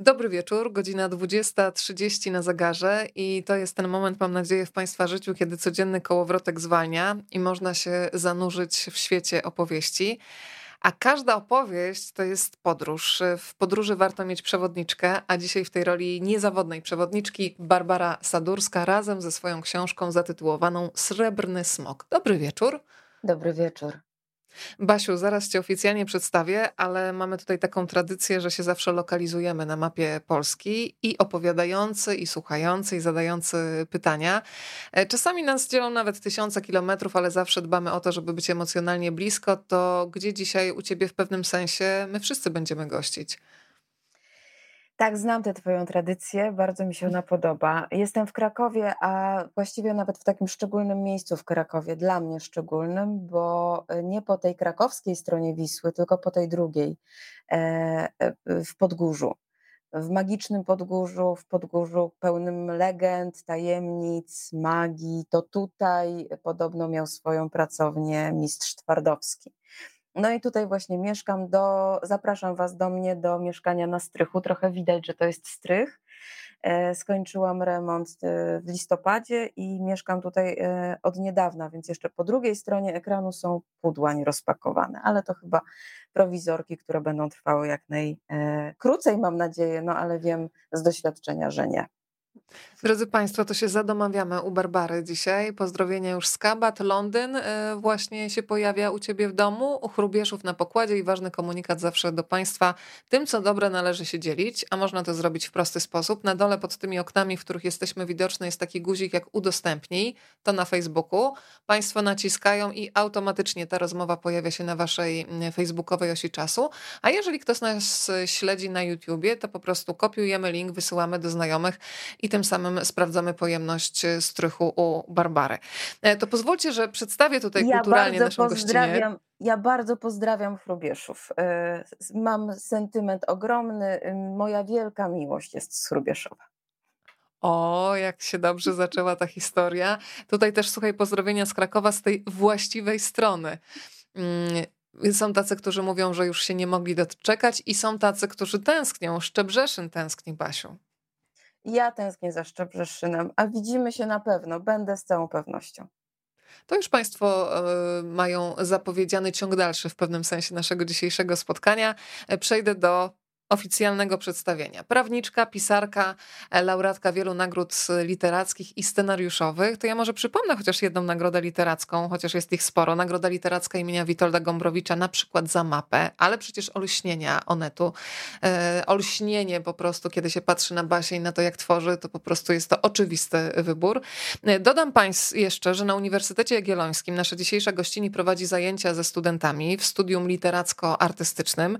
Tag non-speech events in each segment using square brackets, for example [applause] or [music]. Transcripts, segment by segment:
Dobry wieczór, godzina 20.30 na zegarze i to jest ten moment, mam nadzieję, w Państwa życiu, kiedy codzienny kołowrotek zwalnia i można się zanurzyć w świecie opowieści. A każda opowieść to jest podróż. W podróży warto mieć przewodniczkę, a dzisiaj w tej roli niezawodnej przewodniczki Barbara Sadurska razem ze swoją książką zatytułowaną Srebrny Smok. Dobry wieczór. Dobry wieczór. Basiu, zaraz cię oficjalnie przedstawię, ale mamy tutaj taką tradycję, że się zawsze lokalizujemy na mapie Polski i opowiadający, i słuchający, i zadający pytania. E, czasami nas dzielą nawet tysiące kilometrów, ale zawsze dbamy o to, żeby być emocjonalnie blisko. To gdzie dzisiaj u ciebie w pewnym sensie my wszyscy będziemy gościć? Tak, znam tę Twoją tradycję, bardzo mi się ona podoba. Jestem w Krakowie, a właściwie nawet w takim szczególnym miejscu w Krakowie, dla mnie szczególnym, bo e, nie po tej krakowskiej stronie Wisły, tylko po tej drugiej, e, e, w Podgórzu. W magicznym Podgórzu, w Podgórzu pełnym legend, tajemnic, magii. To tutaj podobno miał swoją pracownię mistrz Twardowski. No i tutaj właśnie mieszkam do, zapraszam Was do mnie do mieszkania na strychu. Trochę widać, że to jest strych. E, skończyłam remont e, w listopadzie i mieszkam tutaj e, od niedawna, więc jeszcze po drugiej stronie ekranu są pudła nierozpakowane, ale to chyba prowizorki, które będą trwały jak najkrócej, mam nadzieję, no ale wiem z doświadczenia, że nie. Drodzy Państwo, to się zadomawiamy u Barbary dzisiaj. Pozdrowienia już z Kabat. Londyn e, właśnie się pojawia u Ciebie w domu, u Chrubieszów na pokładzie i ważny komunikat zawsze do Państwa. Tym, co dobre należy się dzielić, a można to zrobić w prosty sposób. Na dole pod tymi oknami, w których jesteśmy widoczne jest taki guzik jak udostępnij, to na Facebooku. Państwo naciskają i automatycznie ta rozmowa pojawia się na Waszej mm, facebookowej osi czasu. A jeżeli ktoś nas śledzi na YouTubie, to po prostu kopiujemy link, wysyłamy do znajomych i tym samym samym sprawdzamy pojemność e, strychu u Barbary. E, to pozwólcie, że przedstawię tutaj ja kulturalnie naszą gościnę. Ja bardzo pozdrawiam Chrubieszów. E, mam sentyment ogromny. Moja wielka miłość jest z Chrubieszowa. O, jak się dobrze zaczęła ta historia. Tutaj też słuchaj pozdrowienia z Krakowa z tej właściwej strony. Mm, są tacy, którzy mówią, że już się nie mogli doczekać i są tacy, którzy tęsknią. Szczebrzeszyn tęskni, Basiu. Ja tęsknię za Szczebrzeszynem, a widzimy się na pewno, będę z całą pewnością. To już Państwo e, mają zapowiedziany ciąg dalszy w pewnym sensie naszego dzisiejszego spotkania. E, przejdę do oficjalnego przedstawienia. Prawniczka, pisarka, e, laureatka wielu nagród literackich i scenariuszowych. To ja może przypomnę chociaż jedną nagrodę literacką, chociaż jest ich sporo. Nagroda literacka imienia Witolda Gombrowicza na przykład za mapę, ale przecież olśnienia Onetu. E, olśnienie po prostu, kiedy się patrzy na Basię i na to, jak tworzy, to po prostu jest to oczywisty wybór. E, dodam Państwu jeszcze, że na Uniwersytecie Jagiellońskim nasza dzisiejsza gościni prowadzi zajęcia ze studentami w studium literacko-artystycznym.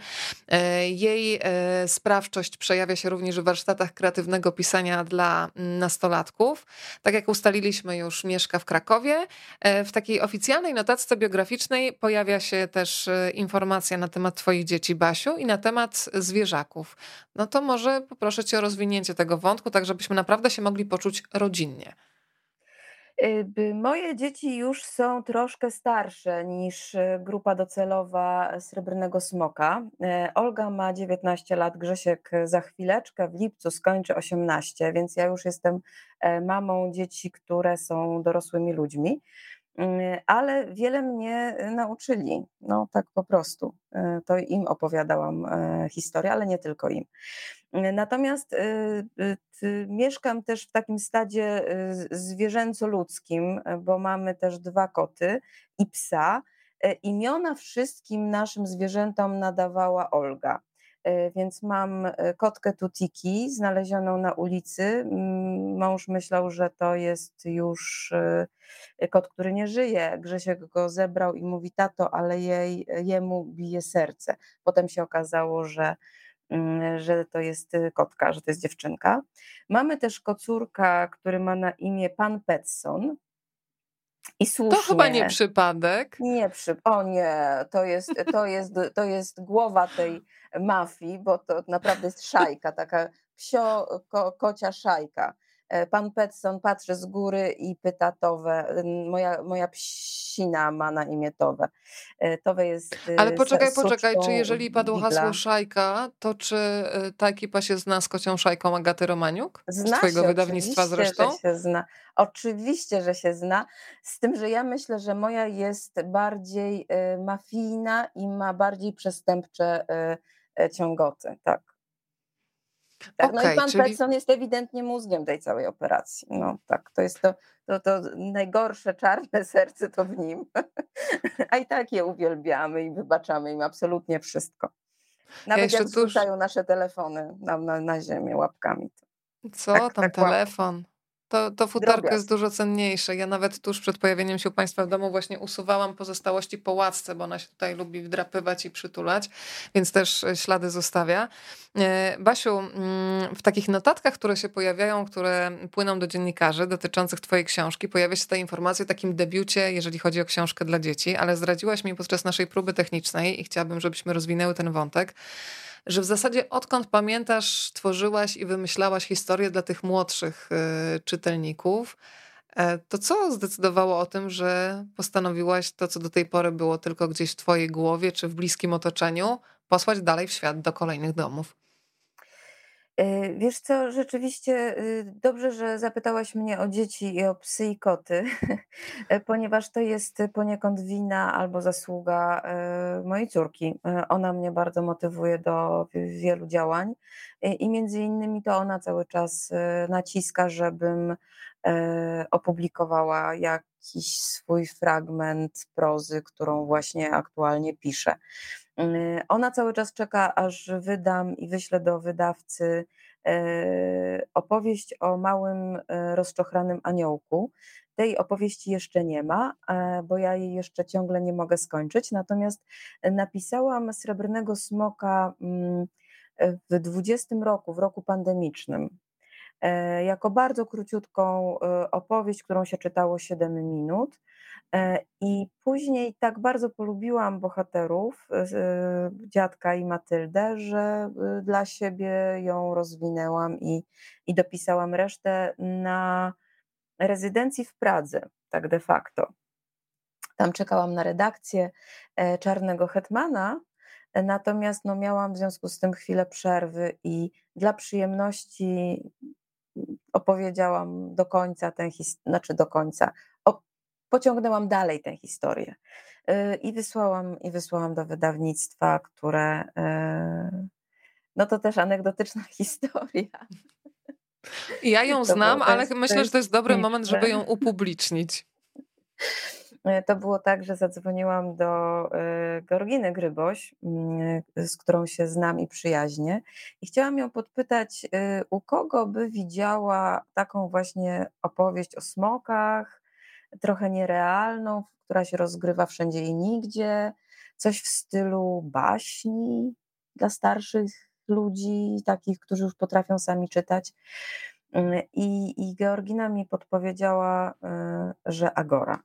E, jej sprawczość przejawia się również w warsztatach kreatywnego pisania dla nastolatków. Tak jak ustaliliśmy już, mieszka w Krakowie. E, w takiej oficjalnej notatce biograficznej pojawia się też e, informacja na temat Twoich dzieci, Basiu, i na temat zwierzaków. No to może poproszę Cię o rozwinięcie tego wątku, tak żebyśmy naprawdę się mogli poczuć rodzinnie. Y, moje dzieci już są troszkę starsze niż y, grupa docelowa Srebrnego Smoka. Y, Olga ma 19 lat, Grzesiek za chwileczkę, w lipcu skończy 18, więc ja już jestem e, mamą dzieci, które są dorosłymi ludźmi. Mm, ale wiele mnie y, nauczyli, no tak po prostu. Y, to im opowiadałam e, historię, ale nie tylko im. Y, natomiast mieszkam też w takim stadzie zwierzęco-ludzkim, bo mamy też dwa koty i psa. E, imiona wszystkim naszym zwierzętom nadawała Olga. E, więc mam e, kotkę Tutiki znalezioną na ulicy. Mąż myślał, że to jest już e, kot, który nie żyje. Grzesiek go zebrał i mówi, tato, ale jej, jemu bije serce. Potem się okazało, że że to jest kotka, że to jest dziewczynka. Mamy też kocurka, który ma na imię Pan Petson. I słusznie. To chyba nie przypadek. Nie przy... O nie, to jest, to, jest, to jest głowa tej mafii, bo to naprawdę jest szajka, taka psio, ko, kocia szajka. E, pan Petson patrzy z góry i pyta Towę. Moja, moja psina ma na imię Towę. E, Towe jest. Ale poczekaj, poczekaj, czy jeżeli padło hasło szajka, to czy ta ekipa się zna z kocią szajką Agaty Romaniuk? Zna z twojego wydawnictwa zresztą? Że się zna. Oczywiście, że się zna. Z tym, że ja myślę, że moja jest bardziej mafijna i ma bardziej przestępcze ciągoty. Tak. Tak, no i pan czyli... Petson jest ewidentnie mózgiem tej całej operacji. No tak, to jest to, to, to najgorsze czarne [laughs] serce to w nim. [laughs] A i tak je uwielbiamy i wybaczamy im absolutnie wszystko. Nawet ja jak tuż... nasze telefony na, na, na ziemię łapkami. Co tak, tam tak telefon? To, to futerko jest dużo cenniejsze. Ja nawet tuż przed pojawieniem się u Państwa w domu właśnie usuwałam pozostałości po łatce, bo ona się tutaj lubi wdrapywać i przytulać, więc też e, ślady zostawia. E, Basiu, mm, w takich notatkach, które się pojawiają, które płyną do dziennikarzy dotyczących Twojej książki, pojawia się ta informacja o takim debiucie, jeżeli chodzi o książkę dla dzieci, ale zdradziłaś mi podczas naszej próby technicznej i chciałabym, żebyśmy rozwinęły ten wątek, że w zasadzie odkąd pamiętasz, tworzyłaś i wymyślałaś historię dla tych młodszych y, czytelników, e, to co zdecydowało o tym, że postanowiłaś to, co do tej pory było tylko gdzieś w Twojej głowie czy w bliskim otoczeniu, posłać dalej w świat do kolejnych domów? E, wiesz co, rzeczywiście y, dobrze, że zapytałaś mnie o dzieci i o psy i koty, [laughs] e, ponieważ to jest poniekąd wina albo zasługa e, mojej córki. Ona mnie bardzo motywuje do wielu działań i między innymi to ona cały czas naciska, żebym opublikowała jakiś swój fragment prozy, którą właśnie aktualnie piszę. Yy, ona cały czas czeka, aż wydam i wyślę do wydawcy yy, opowieść o małym yy, rozczochranym aniołku. Tej opowieści jeszcze nie ma, bo ja jej jeszcze ciągle nie mogę skończyć. Natomiast napisałam Srebrnego Smoka mm, w 20 roku, w roku pandemicznym, jako bardzo króciutką opowieść, którą się czytało 7 minut. E, I później tak bardzo polubiłam bohaterów, e, dziadka i Matyldę, że dla siebie ją rozwinęłam i, i dopisałam resztę na rezydencji w Pradze, tak de facto. Tam czekałam na redakcję e, Czarnego Hetmana, natomiast no, miałam w związku z tym chwilę przerwy i dla przyjemności opowiedziałam do końca tę historię, znaczy do końca, pociągnęłam dalej tę historię y, i wysłałam, i wysłałam do wydawnictwa, które y, no to też anegdotyczna [laughs] historia. Ja ją znam, ale myślę, że to jest dobry moment, żeby ją upublicznić. Y, to było tak, że zadzwoniłam do Georginy Gryboś, z którą się znam i przyjaźnię, i chciałam ją podpytać, u kogo by widziała taką właśnie opowieść o smokach, trochę nierealną, która się rozgrywa wszędzie i nigdzie, coś w stylu baśni dla starszych ludzi, takich, którzy już potrafią sami czytać. Mm, I, i Georgina mi podpowiedziała, y, że Agora.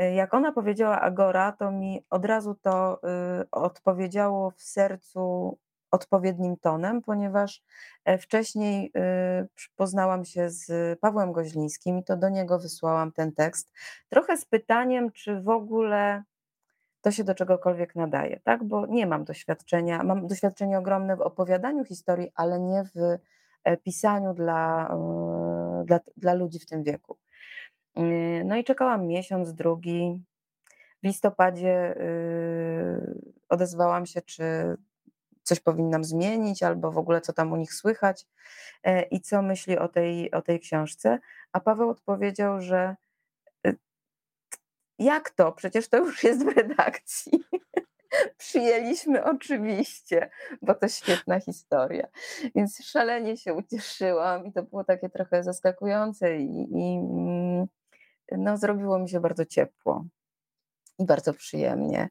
Y, jak ona powiedziała Agora, to mi od razu to y, odpowiedziało w sercu odpowiednim tonem, ponieważ e, wcześniej y, poznałam się z Pawłem Goźlińskim i to do niego wysłałam ten tekst. Trochę z pytaniem, czy w ogóle to się do czegokolwiek nadaje, tak? Bo nie mam doświadczenia, mam doświadczenie ogromne w opowiadaniu historii, ale nie w e, pisaniu dla, e, dla, dla ludzi w tym wieku. Y, no i czekałam miesiąc, drugi. W listopadzie y, odezwałam się, czy coś powinnam zmienić, albo w ogóle co tam u nich słychać e, i co myśli o tej, o tej książce. A Paweł odpowiedział, że y, jak to? Przecież to już jest w redakcji. [laughs] Przyjęliśmy oczywiście, bo to świetna historia. Więc szalenie się ucieszyłam i to było takie trochę zaskakujące i, i mm, no, zrobiło mi się bardzo ciepło i bardzo przyjemnie.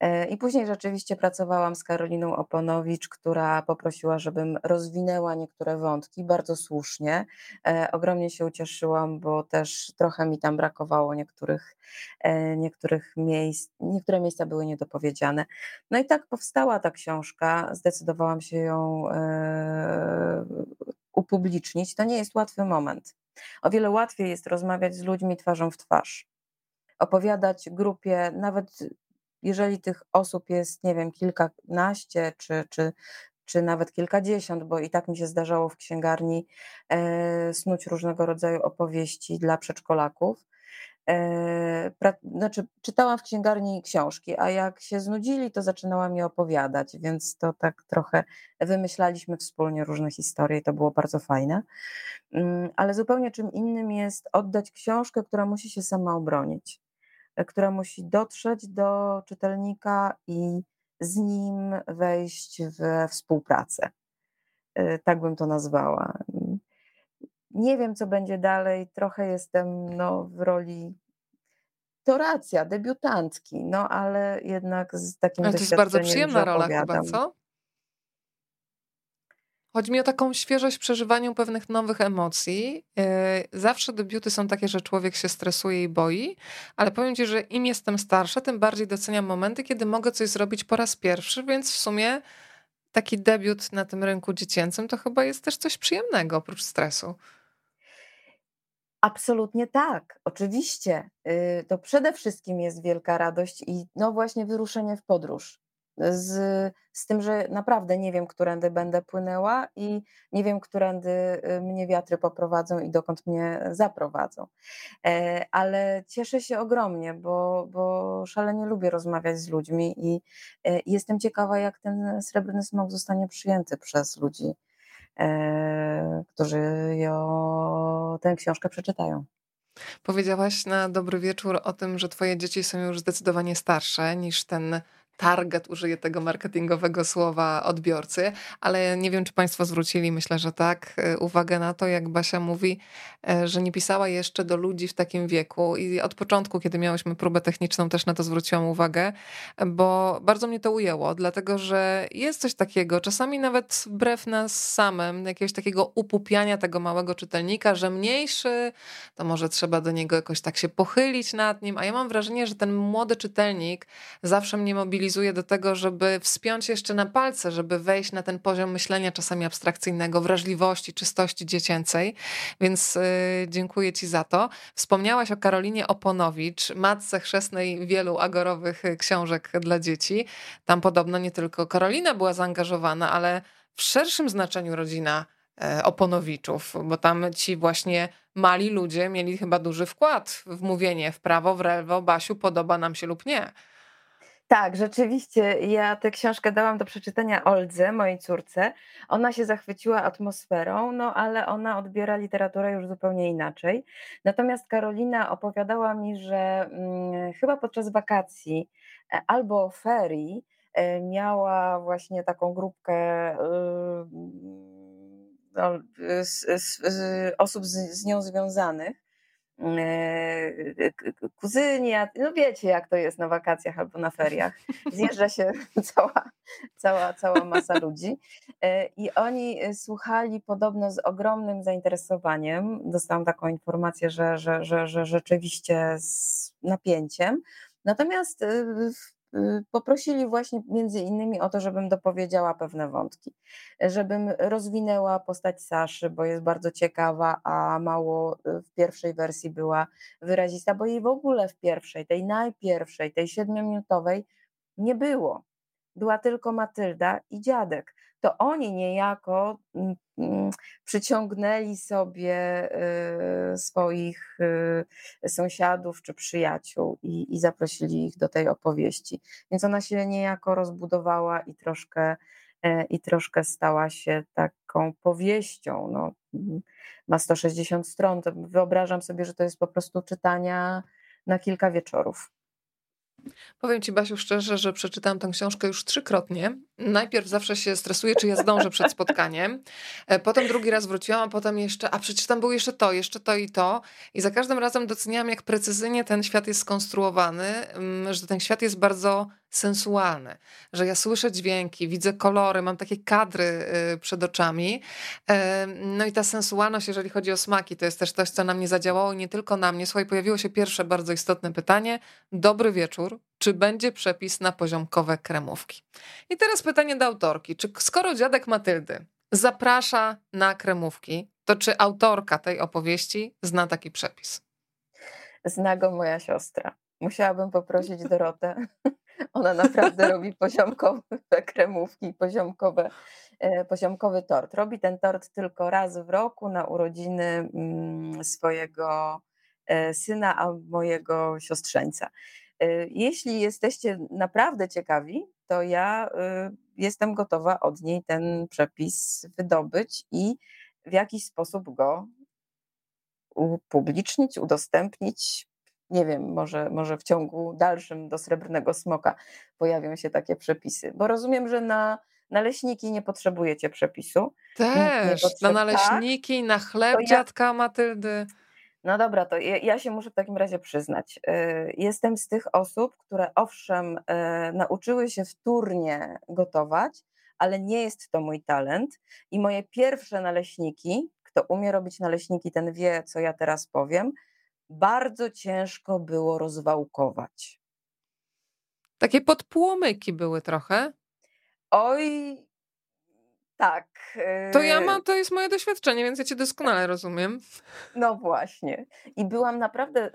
E, I później rzeczywiście pracowałam z Karoliną Oponowicz, która poprosiła, żebym rozwinęła niektóre wątki, bardzo słusznie. E, ogromnie się ucieszyłam, bo też trochę mi tam brakowało niektórych, e, niektórych miejsc, niektóre miejsca były niedopowiedziane. No i tak powstała ta książka, zdecydowałam się ją upublicznić, to nie jest łatwy moment. O wiele łatwiej jest rozmawiać z ludźmi twarzą w twarz. Opowiadać grupie, nawet jeżeli tych osób jest, nie wiem, kilkanaście czy, czy, czy nawet kilkadziesiąt, bo i tak mi się zdarzało w księgarni e, snuć różnego rodzaju opowieści dla przedszkolaków. E, pra, znaczy, czytałam w księgarni książki, a jak się znudzili, to zaczynała mi opowiadać, więc to tak trochę wymyślaliśmy wspólnie różne historie i to było bardzo fajne. Mm, ale zupełnie czym innym jest oddać książkę, która musi się sama obronić, która musi dotrzeć do czytelnika i z nim wejść we współpracę. E, tak bym to nazwała. Nie wiem, co będzie dalej. Trochę jestem no, w roli to racja, debiutantki, no ale jednak z takim Ale to jest bardzo przyjemna rola chyba, co? Chodzi mi o taką świeżość w przeżywaniu pewnych nowych emocji. E, zawsze debiuty są takie, że człowiek się stresuje i boi, ale powiem ci, że im jestem starsza, tym bardziej doceniam momenty, kiedy mogę coś zrobić po raz pierwszy, więc w sumie taki debiut na tym rynku dziecięcym to chyba jest też coś przyjemnego oprócz stresu. Absolutnie tak, oczywiście. Y, to przede wszystkim jest wielka radość i no właśnie wyruszenie w podróż. Z, z tym, że naprawdę nie wiem, którędy będę płynęła i nie wiem, którędy y, mnie wiatry poprowadzą i dokąd mnie zaprowadzą. E, ale cieszę się ogromnie, bo, bo szalenie lubię rozmawiać z ludźmi i e, jestem ciekawa, jak ten srebrny smok zostanie przyjęty przez ludzi E, którzy ją, tę książkę przeczytają. Powiedziałaś na dobry wieczór o tym, że twoje dzieci są już zdecydowanie starsze niż ten target, użyję tego marketingowego słowa, odbiorcy, ale nie wiem, czy Państwo zwrócili, myślę, że tak, e, uwagę na to, jak Basia mówi, e, że nie pisała jeszcze do ludzi w takim wieku. I od początku, kiedy miałyśmy próbę techniczną, też na to zwróciłam uwagę, bo bardzo mnie to ujęło, dlatego, że jest coś takiego, czasami nawet wbrew nas samym, jakiegoś takiego upupiania tego małego czytelnika, że mniejszy, to może trzeba do niego jakoś tak się pochylić nad nim, a ja mam wrażenie, że ten młody czytelnik zawsze mnie mobilizuje mobilizuje do tego, żeby wspiąć jeszcze na palce, żeby wejść na ten poziom myślenia czasami abstrakcyjnego, wrażliwości, czystości dziecięcej. Więc y, dziękuję Ci za to. Wspomniałaś o Karolinie Oponowicz, matce chrzestnej wielu agorowych książek dla dzieci. Tam podobno nie tylko Karolina była zaangażowana, ale w szerszym znaczeniu rodzina e, Oponowiczów, bo tam ci właśnie mali ludzie mieli chyba duży wkład w mówienie w prawo, w lewo, Basiu, podoba nam się lub nie. Tak, rzeczywiście. Ja tę książkę dałam do przeczytania Oldze, mojej córce. Ona się zachwyciła atmosferą, no ale ona odbiera literaturę już zupełnie inaczej. Natomiast Karolina opowiadała mi, że hmm, chyba podczas wakacji e, albo ferii e, miała właśnie taką grupkę yy, no, z, z, z osób z, nią związanych E, kuzyni, no wiecie jak to jest na wakacjach albo na feriach. Zjeżdża się [laughs] cała, cała, cała masa ludzi e, i oni słuchali podobno z ogromnym zainteresowaniem. Dostałam taką informację, że, że, że, że rzeczywiście z napięciem. Natomiast e, poprosili właśnie między innymi o to, żebym dopowiedziała pewne wątki, żebym rozwinęła postać Saszy, bo jest bardzo ciekawa, a mało y, w pierwszej wersji była wyrazista, bo jej w ogóle w pierwszej, tej najpierwszej, tej siedmiominutowej nie było. Była tylko Matylda i dziadek to oni niejako mm, mm, przyciągnęli sobie y, swoich y, sąsiadów czy przyjaciół i, i zaprosili ich do tej opowieści. Więc ona się niejako rozbudowała i troszkę, e, i troszkę stała się taką powieścią. No, ma 160 stron. Wyobrażam sobie, że to jest po prostu czytania na kilka wieczorów. Powiem Ci, Basiu, szczerze, że przeczytałam tę książkę już trzykrotnie. Najpierw zawsze się stresuję, czy ja zdążę przed spotkaniem. E, potem drugi raz wróciłam, a potem jeszcze, a przecież tam było jeszcze to, jeszcze to i to. I za każdym razem doceniałam, jak precyzyjnie ten świat jest skonstruowany, mm, że ten świat jest bardzo sensualny, że ja słyszę dźwięki, widzę kolory, mam takie kadry y, przed oczami. No i ta sensualność, jeżeli chodzi o smaki, to jest też coś, co na mnie zadziałało nie tylko na mnie. Słuchaj, pojawiło się pierwsze bardzo istotne pytanie. Dobry wieczór. Czy będzie przepis na poziomkowe kremówki? I teraz pytanie do autorki. Czy skoro dziadek Matyldy zaprasza na kremówki, to czy autorka tej opowieści zna taki przepis? Zna go moja siostra. Musiałabym poprosić Dorotę. [laughs] Ona naprawdę robi poziomkowe kremówki, poziomkowe, e, poziomkowy tort. Robi ten tort tylko raz w roku na urodziny mm, swojego e, syna, a mojego siostrzeńca. E, jeśli jesteście naprawdę ciekawi, to ja jestem gotowa od niej ten przepis wydobyć i w jakiś sposób go upublicznić, udostępnić. Nie wiem, może, może w ciągu dalszym do srebrnego smoka pojawią się takie przepisy, bo rozumiem, że na naleśniki nie potrzebujecie przepisu. Też, na naleśniki, na chleb ja... dziadka Matyldy. No dobra, to ja, się muszę w takim razie przyznać. Y, jestem z tych osób, które owszem, y, nauczyły się wtórnie gotować, ale nie jest to mój talent. I moje pierwsze naleśniki, kto umie robić naleśniki, ten wie, co ja teraz powiem, bardzo ciężko było rozwałkować. Takie podpłomyki były trochę. Oj, tak. To ja y, mam, to jest moje doświadczenie, więc ja cię doskonale rozumiem. No właśnie. I byłam naprawdę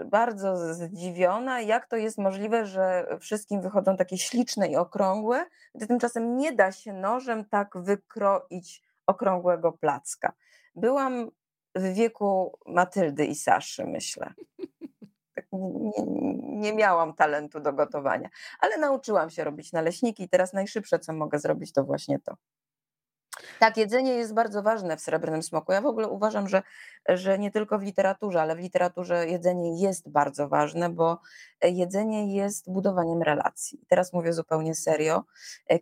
y, bardzo zdziwiona, jak to jest możliwe, że wszystkim wychodzą takie śliczne i okrągłe, gdy tymczasem nie da się nożem tak wykroić okrągłego placka. Byłam w wieku Matyldy i Saszy, myślę. Tak nie, nie, miałam talentu do gotowania, ale nauczyłam się robić naleśniki i teraz najszybsze, co mogę zrobić, to właśnie to. Tak, jedzenie jest bardzo ważne w Srebrnym Smoku. Ja w ogóle uważam, że, że nie tylko w literaturze, ale w literaturze jedzenie jest bardzo ważne, bo jedzenie jest budowaniem relacji. Teraz mówię zupełnie serio.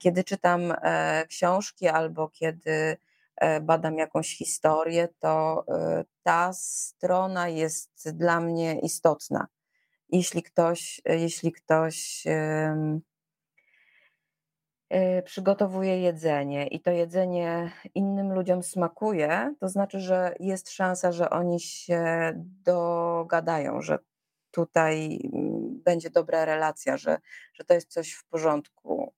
Kiedy czytam e, książki albo kiedy e, badam jakąś historię, to e, ta strona jest dla mnie istotna. Jeśli ktoś, jeśli ktoś Y, przygotowuje jedzenie i to jedzenie innym ludziom smakuje, to znaczy, że jest szansa, że oni się dogadają, że tutaj mm, będzie dobra relacja, że, że to jest coś w porządku.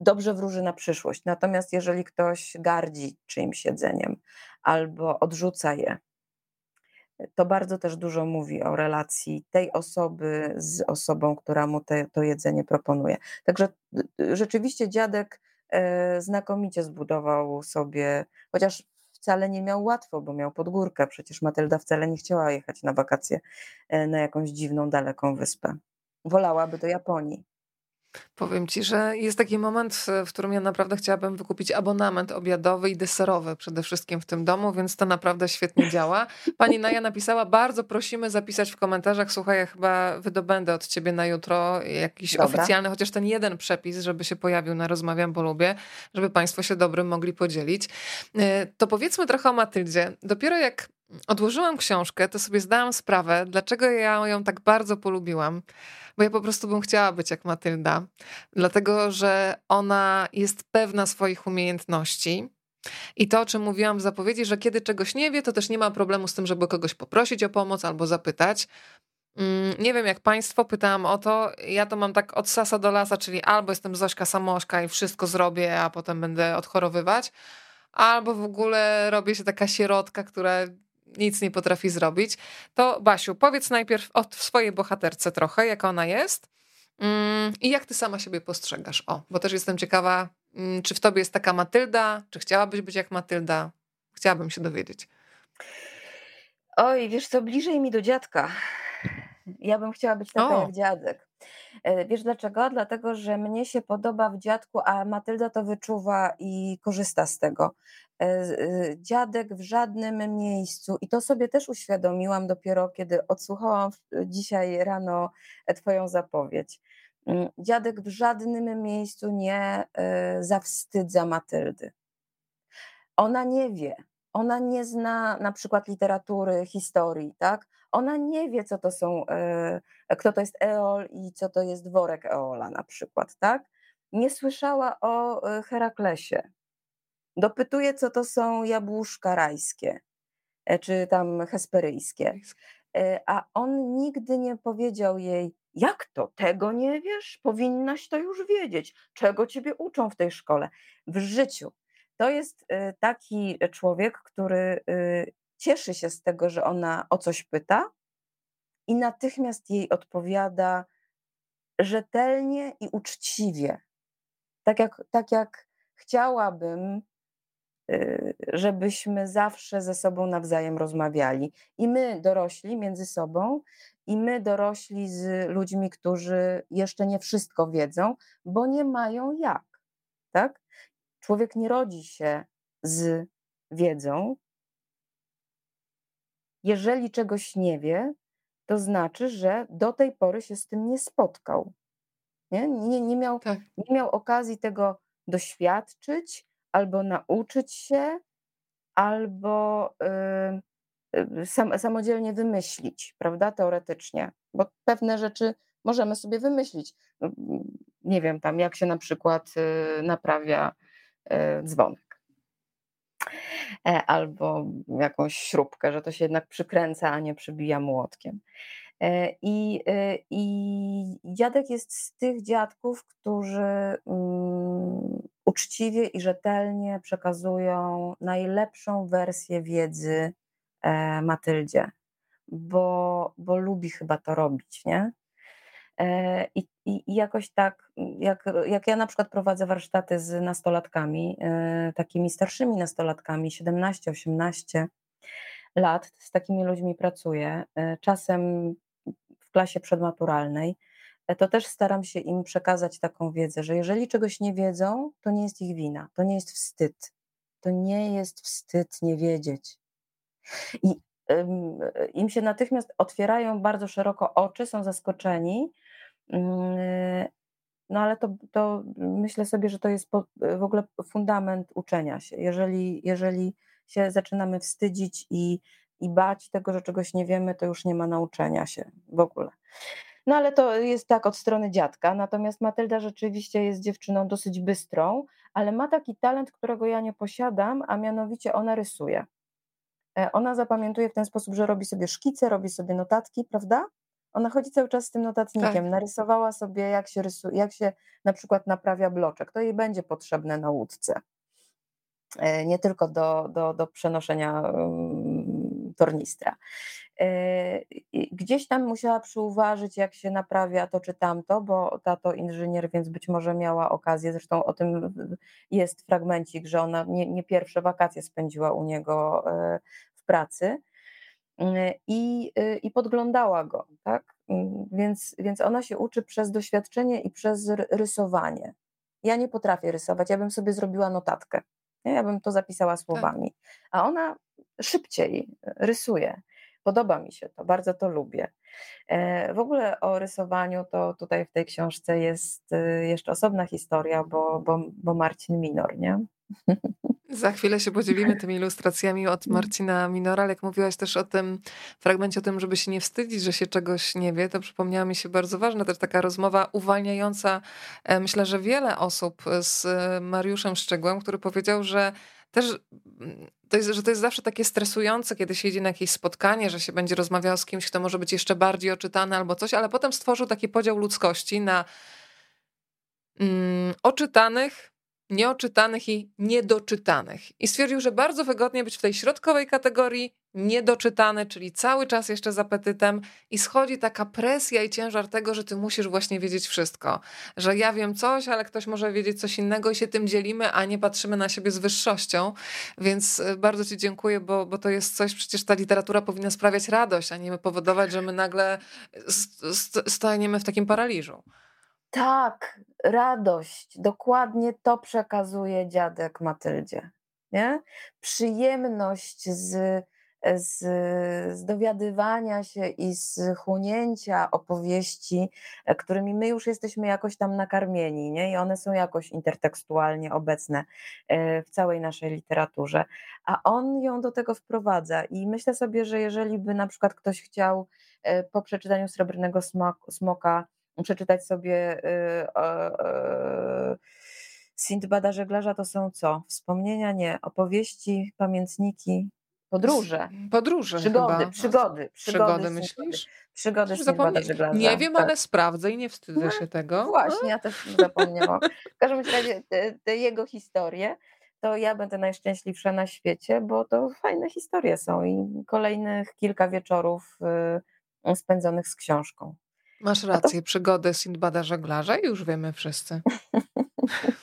Dobrze wróży na przyszłość. Natomiast jeżeli ktoś gardzi czyimś jedzeniem albo odrzuca je, to bardzo też dużo mówi o relacji tej osoby z osobą, która mu te, to jedzenie proponuje. Także rzeczywiście dziadek e, znakomicie zbudował sobie, chociaż wcale nie miał łatwo, bo miał podgórkę. Przecież Matylda wcale nie chciała jechać na wakacje e, na jakąś dziwną, daleką wyspę. Wolałaby do Japonii. Powiem ci, że jest taki moment, w którym ja naprawdę chciałabym wykupić abonament obiadowy i deserowy przede wszystkim w tym domu, więc to naprawdę świetnie działa. Pani Naja napisała, bardzo prosimy zapisać w komentarzach, słuchaj, ja chyba wydobędę od ciebie na jutro jakiś Dobra. oficjalny, chociaż ten jeden przepis, żeby się pojawił na Rozmawiam, bo lubię, żeby państwo się dobrym mogli podzielić. E, to powiedzmy trochę o Matyldzie. Dopiero jak odłożyłam książkę, to sobie zdałam sprawę, dlaczego ja ją tak bardzo polubiłam bo ja po prostu bym chciała być jak Matylda, dlatego że ona jest pewna swoich umiejętności. I to, o czym mówiłam w zapowiedzi, że kiedy czegoś nie wie, to też nie ma problemu z tym, żeby kogoś poprosić o pomoc albo zapytać. Mm, nie wiem, jak Państwo, pytałam o to. Ja to mam tak od sasa do lasa, czyli albo jestem Zośka Samoszka i wszystko zrobię, a potem będę odchorowywać, albo w ogóle robię się taka sierotka, która nic nie potrafi zrobić. To Basiu, powiedz najpierw o swojej bohaterce trochę, jaka ona jest mm, i jak ty sama siebie postrzegasz. O, bo też jestem ciekawa, mm, czy w tobie jest taka Matylda, czy chciałabyś być jak Matylda? Chciałabym się dowiedzieć. Oj, wiesz co, bliżej mi do dziadka. Ja bym chciała być taka o. jak dziadek. E, wiesz dlaczego? Dlatego, że mnie się podoba w dziadku, a Matylda to wyczuwa i korzysta z tego. E, e, dziadek w żadnym miejscu, i to sobie też uświadomiłam dopiero, kiedy odsłuchałam dzisiaj rano Twoją zapowiedź. Mm, dziadek w żadnym miejscu nie zawstydza Matyldy. Ona nie wie, ona nie zna na przykład literatury, historii, tak? Ona nie wie, co to są, kto to jest Eol i co to jest worek Eola na przykład, tak? Nie słyszała o Heraklesie Dopytuje, co to są jabłuszka rajskie, e, czy tam hesperyjskie. E, a on nigdy nie powiedział jej, jak to, tego nie wiesz? Powinnaś to już wiedzieć. Czego ciebie uczą w tej szkole? W życiu. To jest y, taki człowiek, który y, cieszy się z tego, że ona o coś pyta i natychmiast jej odpowiada rzetelnie i uczciwie. Tak jak, tak jak chciałabym, y, żebyśmy zawsze ze sobą nawzajem rozmawiali. I my, dorośli, między sobą, i my, dorośli, z ludźmi, którzy jeszcze nie wszystko wiedzą, bo nie mają jak. Tak? Człowiek nie rodzi się z wiedzą. Jeżeli czegoś nie wie, to znaczy, że do tej pory się z tym nie spotkał. Nie, nie, nie, miał, tak. nie miał okazji tego doświadczyć, albo nauczyć się, albo y, sam, samodzielnie wymyślić, prawda, teoretycznie, bo pewne rzeczy możemy sobie wymyślić. No, nie wiem, tam jak się na przykład y, naprawia dzwonek. E, albo jakąś śrubkę, że to się jednak przykręca, a nie przybija młotkiem. E, I, e, I dziadek jest z tych dziadków, którzy um, uczciwie i rzetelnie przekazują najlepszą wersję wiedzy e, Matyldzie, bo, bo lubi chyba to robić, nie? E, I, jakoś tak, jak, jak ja na przykład prowadzę warsztaty z nastolatkami, e, takimi starszymi nastolatkami, 17-18 lat, z takimi ludźmi pracuję, e, czasem w klasie przedmaturalnej, to też staram się im przekazać taką wiedzę, że jeżeli czegoś nie wiedzą, to nie jest ich wina, to nie jest wstyd. To nie jest wstyd nie wiedzieć. I im się natychmiast otwierają bardzo szeroko oczy, są zaskoczeni, Yy, no ale to, to myślę sobie, że to jest w ogóle fundament uczenia się. Jeżeli, jeżeli się zaczynamy wstydzić i, i bać tego, że czegoś nie wiemy, to już nie ma nauczenia się w ogóle. No ale to jest tak od strony dziadka, natomiast Matylda rzeczywiście jest dziewczyną dosyć bystrą, ale ma taki talent, którego ja nie posiadam, a mianowicie ona rysuje. E, ona zapamiętuje w ten sposób, że robi sobie szkice, robi sobie notatki, prawda? Ona chodzi cały czas z tym notatnikiem. Tak. Narysowała sobie, jak się, rysu, jak się na przykład naprawia bloczek. To jej będzie potrzebne na łódce. E, nie tylko do, do, do przenoszenia tornistra. E, gdzieś tam musiała przyuważyć, jak się naprawia to czy tamto, bo tato inżynier, więc być może miała okazję, zresztą o tym jest fragmencik, że ona nie, nie pierwsze wakacje spędziła u niego e, w pracy i, y, i podglądała go, tak? Mm, więc, więc ona się uczy przez doświadczenie i przez rysowanie. Ja nie potrafię rysować, ja bym sobie zrobiła notatkę, ja bym to zapisała tak. słowami, a ona szybciej rysuje. Podoba mi się to, bardzo to lubię. E, w ogóle o rysowaniu to tutaj w tej książce jest y, jeszcze osobna historia, bo, bo, bo Marcin Minor, nie? Za chwilę się podzielimy tymi ilustracjami od mm. Marcina Minora, jak mówiłaś też o tym fragmencie, o tym, żeby się nie wstydzić, że się czegoś nie wie, to przypomniała mi się bardzo ważna też taka rozmowa uwalniająca, e, myślę, że wiele osób z Mariuszem Szczegłem, który powiedział, że też mm, to jest, że to jest zawsze takie stresujące, kiedy się idzie na jakieś spotkanie, że się będzie rozmawiał z kimś, kto może być jeszcze bardziej oczytany albo coś, ale potem stworzył taki podział ludzkości na mm, oczytanych, nieoczytanych i niedoczytanych. I stwierdził, że bardzo wygodnie być w tej środkowej kategorii niedoczytany, czyli cały czas jeszcze z apetytem i schodzi taka presja i ciężar tego, że ty musisz właśnie wiedzieć wszystko. Że ja wiem coś, ale ktoś może wiedzieć coś innego i się tym dzielimy, a nie patrzymy na siebie z wyższością. Więc y, bardzo ci dziękuję, bo, bo to jest coś, przecież ta literatura powinna sprawiać radość, a nie powodować, że my nagle staniemy w takim paraliżu. Tak, radość, dokładnie to przekazuje dziadek Matyldzie. Nie? Przyjemność z, z, z dowiadywania się i z chłonięcia opowieści, e, którymi my już jesteśmy jakoś tam nakarmieni, nie? i one są jakoś intertekstualnie obecne e, w całej naszej literaturze. A on ją do tego wprowadza. I myślę sobie, że jeżeli by na przykład ktoś chciał e, po przeczytaniu Srebrnego Smoka przeczytać sobie Sindbada Żeglarza to są co? Wspomnienia? Nie. Opowieści, pamiętniki, podróże. Podróże Przygody, chyba. przygody. Przygody, przygody myślisz? Przygody Sindbada Żeglarza. Nie wiem, tak. ale sprawdzę i nie wstydzę no, się tego. Właśnie, ja też zapomniałam. W każdym razie te, te jego historie to ja będę najszczęśliwsza na świecie, bo to fajne historie są i kolejnych kilka wieczorów y, spędzonych z książką. Masz rację, to... przygody Sindbada żeglarza już wiemy wszyscy. [laughs]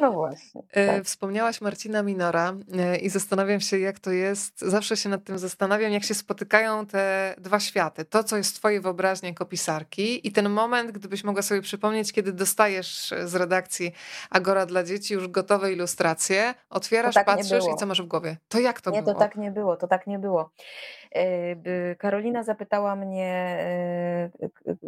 No właśnie. E, tak. Wspomniałaś Marcina Minora e, i zastanawiam się, jak to jest. Zawsze się nad tym zastanawiam, jak się spotykają te dwa światy. To, co jest twoje wyobraźnie jako pisarki i ten moment, gdybyś mogła sobie przypomnieć, kiedy dostajesz z redakcji Agora dla dzieci już gotowe ilustracje, otwierasz, tak patrzysz i co masz w głowie? To jak to nie, było? Nie, to tak nie było, to tak nie było. E, Karolina zapytała mnie,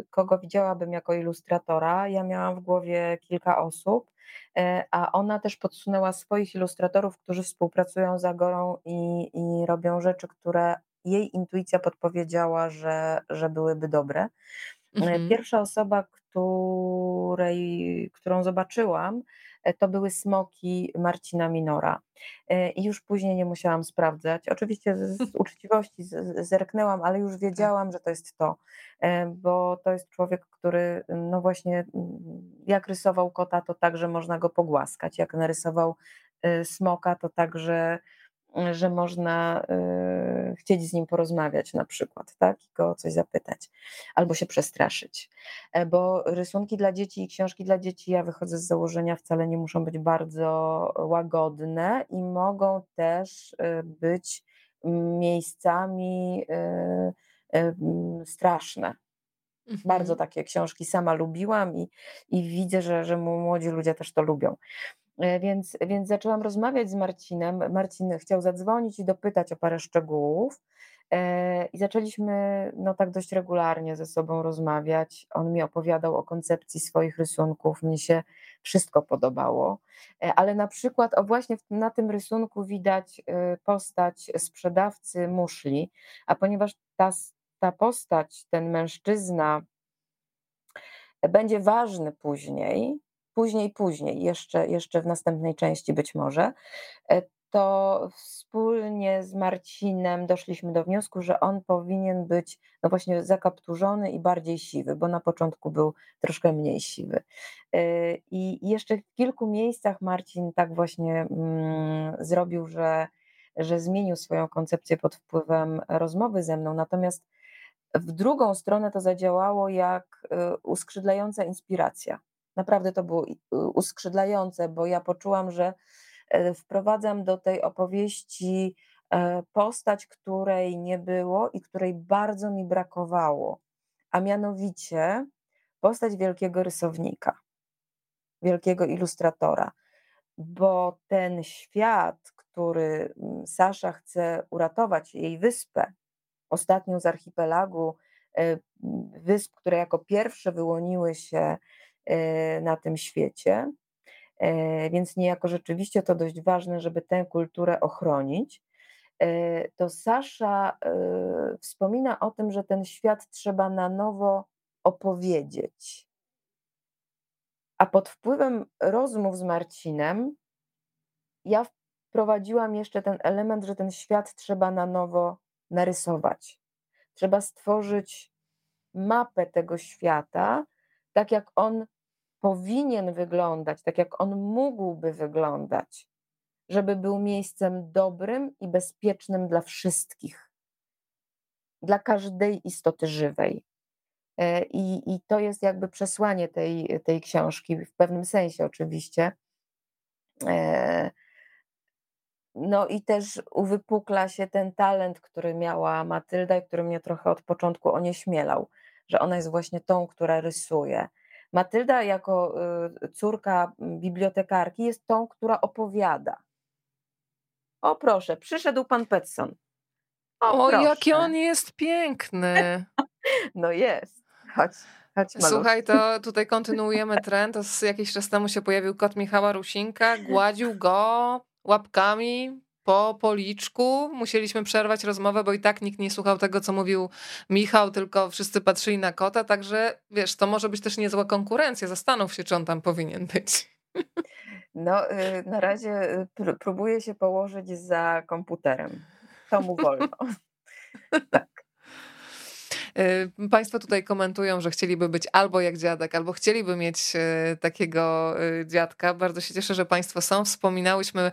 kogo widziałabym jako ilustratora. Ja miałam w głowie kilka osób. E, a ona też podsunęła swoich ilustratorów, którzy współpracują z Agorą i, i robią rzeczy, które jej intuicja podpowiedziała, że, że byłyby dobre. E, mhm. Pierwsza osoba, której, którą zobaczyłam, E, to były smoki Marcina Minora. E, I już później nie musiałam sprawdzać. Oczywiście z, z [laughs] uczciwości zerknęłam, ale już wiedziałam, że to jest to, e, bo to jest człowiek, który, no właśnie, jak rysował kota, to także można go pogłaskać. Jak narysował smoka, to także że można y, chcieć z nim porozmawiać na przykład, tak, i go o coś zapytać, albo się przestraszyć. E, bo rysunki dla dzieci i książki dla dzieci, ja wychodzę z założenia, wcale nie muszą być bardzo łagodne i mogą też y, być miejscami y, straszne. Mhm. Bardzo takie książki sama lubiłam i, i widzę, że, że młodzi ludzie też to lubią. E, więc, więc zaczęłam rozmawiać z Marcinem. Marcin chciał zadzwonić i dopytać o parę szczegółów. E, I zaczęliśmy no, tak dość regularnie ze sobą rozmawiać. On mi opowiadał o koncepcji swoich rysunków. Mnie się wszystko podobało. E, ale na przykład, o właśnie na tym rysunku widać postać sprzedawcy muszli, a ponieważ ta, ta postać, ten mężczyzna, będzie ważny później, później, później, jeszcze, jeszcze w następnej części być może, e, to wspólnie z Marcinem doszliśmy do wniosku, że on powinien być no właśnie zakapturzony i bardziej siwy, bo na początku był troszkę mniej siwy. E, I jeszcze w kilku miejscach Marcin tak właśnie mm, zrobił, że, że zmienił swoją koncepcję pod wpływem rozmowy ze mną, natomiast w drugą stronę to zadziałało jak e, uskrzydlająca inspiracja. Naprawdę to było uskrzydlające, bo ja poczułam, że e, wprowadzam do tej opowieści e, postać, której nie było i której bardzo mi brakowało, a mianowicie postać wielkiego rysownika, wielkiego ilustratora, bo ten świat, który Sasza chce uratować, jej wyspę, ostatnią z archipelagu e, wysp, które jako pierwsze wyłoniły się na tym świecie. E, więc niejako rzeczywiście to dość ważne, żeby tę kulturę ochronić. E, to Sasza wspomina o tym, że ten świat trzeba na nowo opowiedzieć. A pod wpływem rozmów z Marcinem, ja wprowadziłam jeszcze ten element, że ten świat trzeba na nowo narysować. Trzeba stworzyć mapę tego świata, tak jak on powinien wyglądać, tak jak on mógłby wyglądać, żeby był miejscem dobrym i bezpiecznym dla wszystkich, dla każdej istoty żywej. E, I, i to jest jakby przesłanie tej, tej książki, w pewnym sensie oczywiście. E, no i też uwypukla się ten talent, który miała Matylda i który mnie trochę od początku onieśmielał, że ona jest właśnie tą, która rysuje, Matylda, jako y, córka bibliotekarki, jest tą, która opowiada. O proszę, przyszedł pan Petson. O, o jaki on jest piękny. [laughs] no jest. Chodź. Chodź, Słuchaj, to tutaj kontynuujemy trend. To z jakiś czas temu się pojawił kot Michała Rusinka, gładził go łapkami po policzku. Musieliśmy przerwać rozmowę, bo i tak nikt nie słuchał tego, co mówił Michał, tylko wszyscy patrzyli na kota, także wiesz, to może być też niezła konkurencja. Zastanów się, czy on tam powinien być. No, y, na razie y, próbuję się położyć za komputerem. To mu wolno. [laughs] tak. Y, państwo tutaj komentują, że chcieliby być albo jak dziadek, albo chcieliby mieć y, takiego y, dziadka. Bardzo się cieszę, że Państwo są. Wspominałyśmy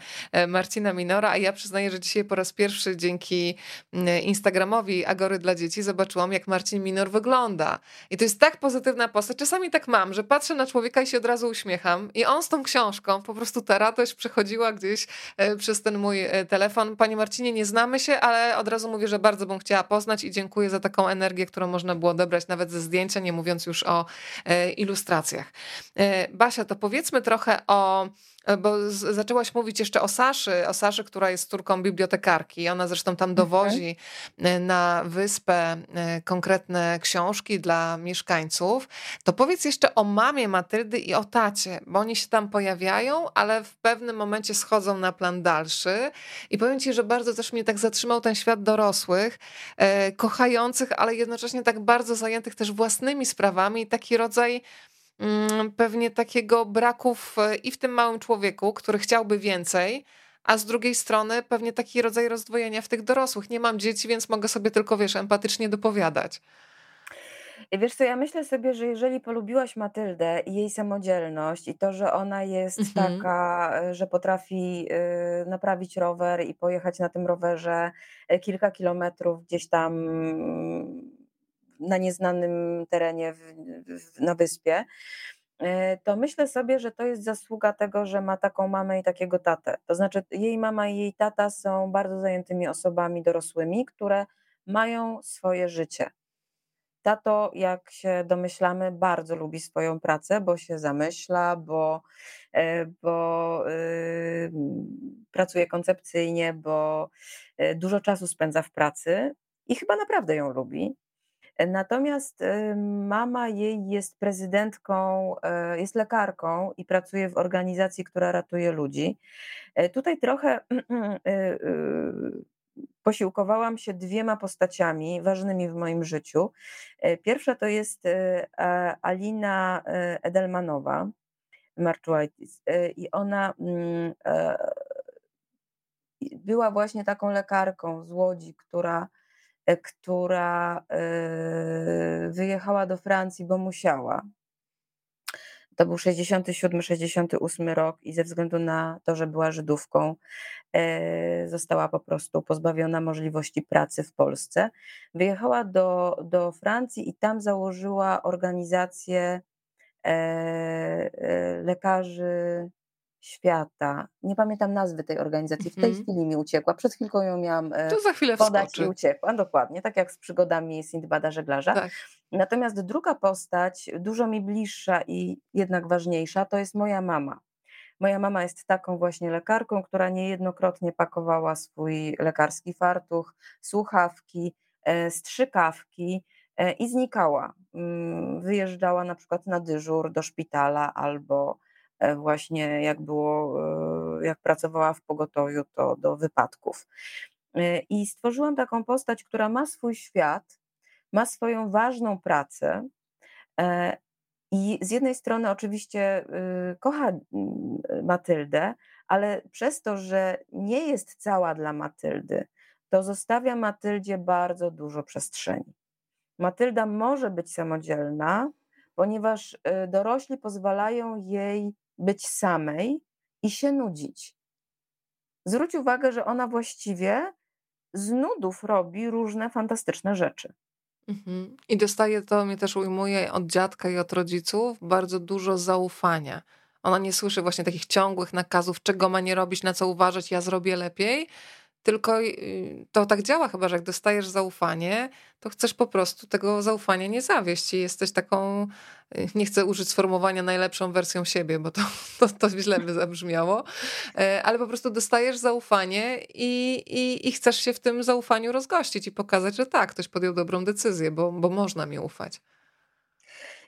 Marcina Minora, a ja przyznaję, że dzisiaj po raz pierwszy dzięki Instagramowi Agory dla Dzieci zobaczyłam, jak Marcin Minor wygląda. I to jest tak pozytywna postać. Czasami tak mam, że patrzę na człowieka i się od razu uśmiecham. I on z tą książką, po prostu ta radość przechodziła gdzieś przez ten mój telefon. Panie Marcinie, nie znamy się, ale od razu mówię, że bardzo bym chciała poznać i dziękuję za taką energię, którą można było odebrać nawet ze zdjęcia, nie mówiąc już o e, ilustracjach. E, Basia, to powiedzmy trochę o bo z, zaczęłaś mówić jeszcze o Saszy, o Saszy, która jest córką bibliotekarki. Ona zresztą tam dowozi okay. na wyspę e, konkretne książki dla mieszkańców. To powiedz jeszcze o mamie Matyldy i o tacie, bo oni się tam pojawiają, ale w pewnym momencie schodzą na plan dalszy. I powiem ci, że bardzo też mnie tak zatrzymał ten świat dorosłych, e, kochających, ale jednocześnie tak bardzo zajętych też własnymi sprawami. Taki rodzaj pewnie takiego braków i w tym małym człowieku, który chciałby więcej, a z drugiej strony pewnie taki rodzaj rozdwojenia w tych dorosłych. Nie mam dzieci, więc mogę sobie tylko, wiesz, empatycznie dopowiadać. Wiesz co, ja myślę sobie, że jeżeli polubiłaś Matyldę i jej samodzielność i to, że ona jest mhm. taka, e, że potrafi y, naprawić rower i pojechać na tym rowerze e, kilka kilometrów gdzieś tam na nieznanym terenie w, w, na wyspie, e, to myślę sobie, że to jest zasługa tego, że ma taką mamę i takiego tatę. To znaczy, jej mama i jej tata są bardzo zajętymi osobami dorosłymi, które mają swoje życie. Tato, jak się domyślamy, bardzo lubi swoją pracę, bo się zamyśla, bo, e, bo yy, pracuje koncepcyjnie, bo dużo czasu spędza w pracy i chyba naprawdę ją lubi. Natomiast y, mama jej jest prezydentką, e, jest lekarką i pracuje w organizacji, która ratuje ludzi. E, tutaj trochę [clears throat] y, y, posiłkowałam się dwiema postaciami ważnymi w moim życiu. E, pierwsza to jest Alina Edelmanowa, Marczuaitis, i ona mm, była właśnie taką lekarką z Łodzi, która E, która e, wyjechała do Francji, bo musiała. To był 67-68 rok i ze względu na to, że była Żydówką, e, została po prostu pozbawiona możliwości pracy w Polsce. Wyjechała do, do Francji i tam założyła organizację lekarzy świata. Nie pamiętam nazwy tej organizacji. W tej mm chwili mi uciekła. Przed chwilką ją miałam e, to za chwilę podać wskoczy. i uciekła. Dokładnie, tak jak z przygodami Sindbada Żeglarza. Tak. Natomiast druga postać, dużo mi bliższa i jednak ważniejsza, to jest moja mama. Moja mama jest taką właśnie lekarką, która niejednokrotnie pakowała swój lekarski fartuch, słuchawki, e, strzykawki e, i znikała. Mm, wyjeżdżała na przykład na dyżur do szpitala albo właśnie jak było, e, jak pracowała w pogotowiu, to do wypadków. E, I stworzyłam taką postać, która ma swój świat, ma swoją ważną pracę. I z jednej strony oczywiście kocha Matyldę, ale przez to, że nie jest cała dla Matyldy, to zostawia Matyldzie bardzo dużo przestrzeni. Matylda może być samodzielna, ponieważ dorośli pozwalają jej być samej i się nudzić. Zwróć uwagę, że ona właściwie z nudów robi różne fantastyczne rzeczy. Mhm. I dostaje, to mnie też ujmuje od dziadka i od rodziców, bardzo dużo zaufania. Ona nie słyszy właśnie takich ciągłych nakazów, czego ma nie robić, na co uważać, ja zrobię lepiej, tylko y, to tak działa chyba, że jak dostajesz zaufanie, to chcesz po prostu tego zaufania nie zawieść i jesteś taką, y, nie chcę użyć sformułowania najlepszą wersją siebie, bo to, [laughs] to, to źle by zabrzmiało, e, ale po prostu dostajesz zaufanie i, i, i chcesz się w tym zaufaniu rozgościć i pokazać, że tak, ktoś podjął dobrą decyzję, bo, bo można mi ufać.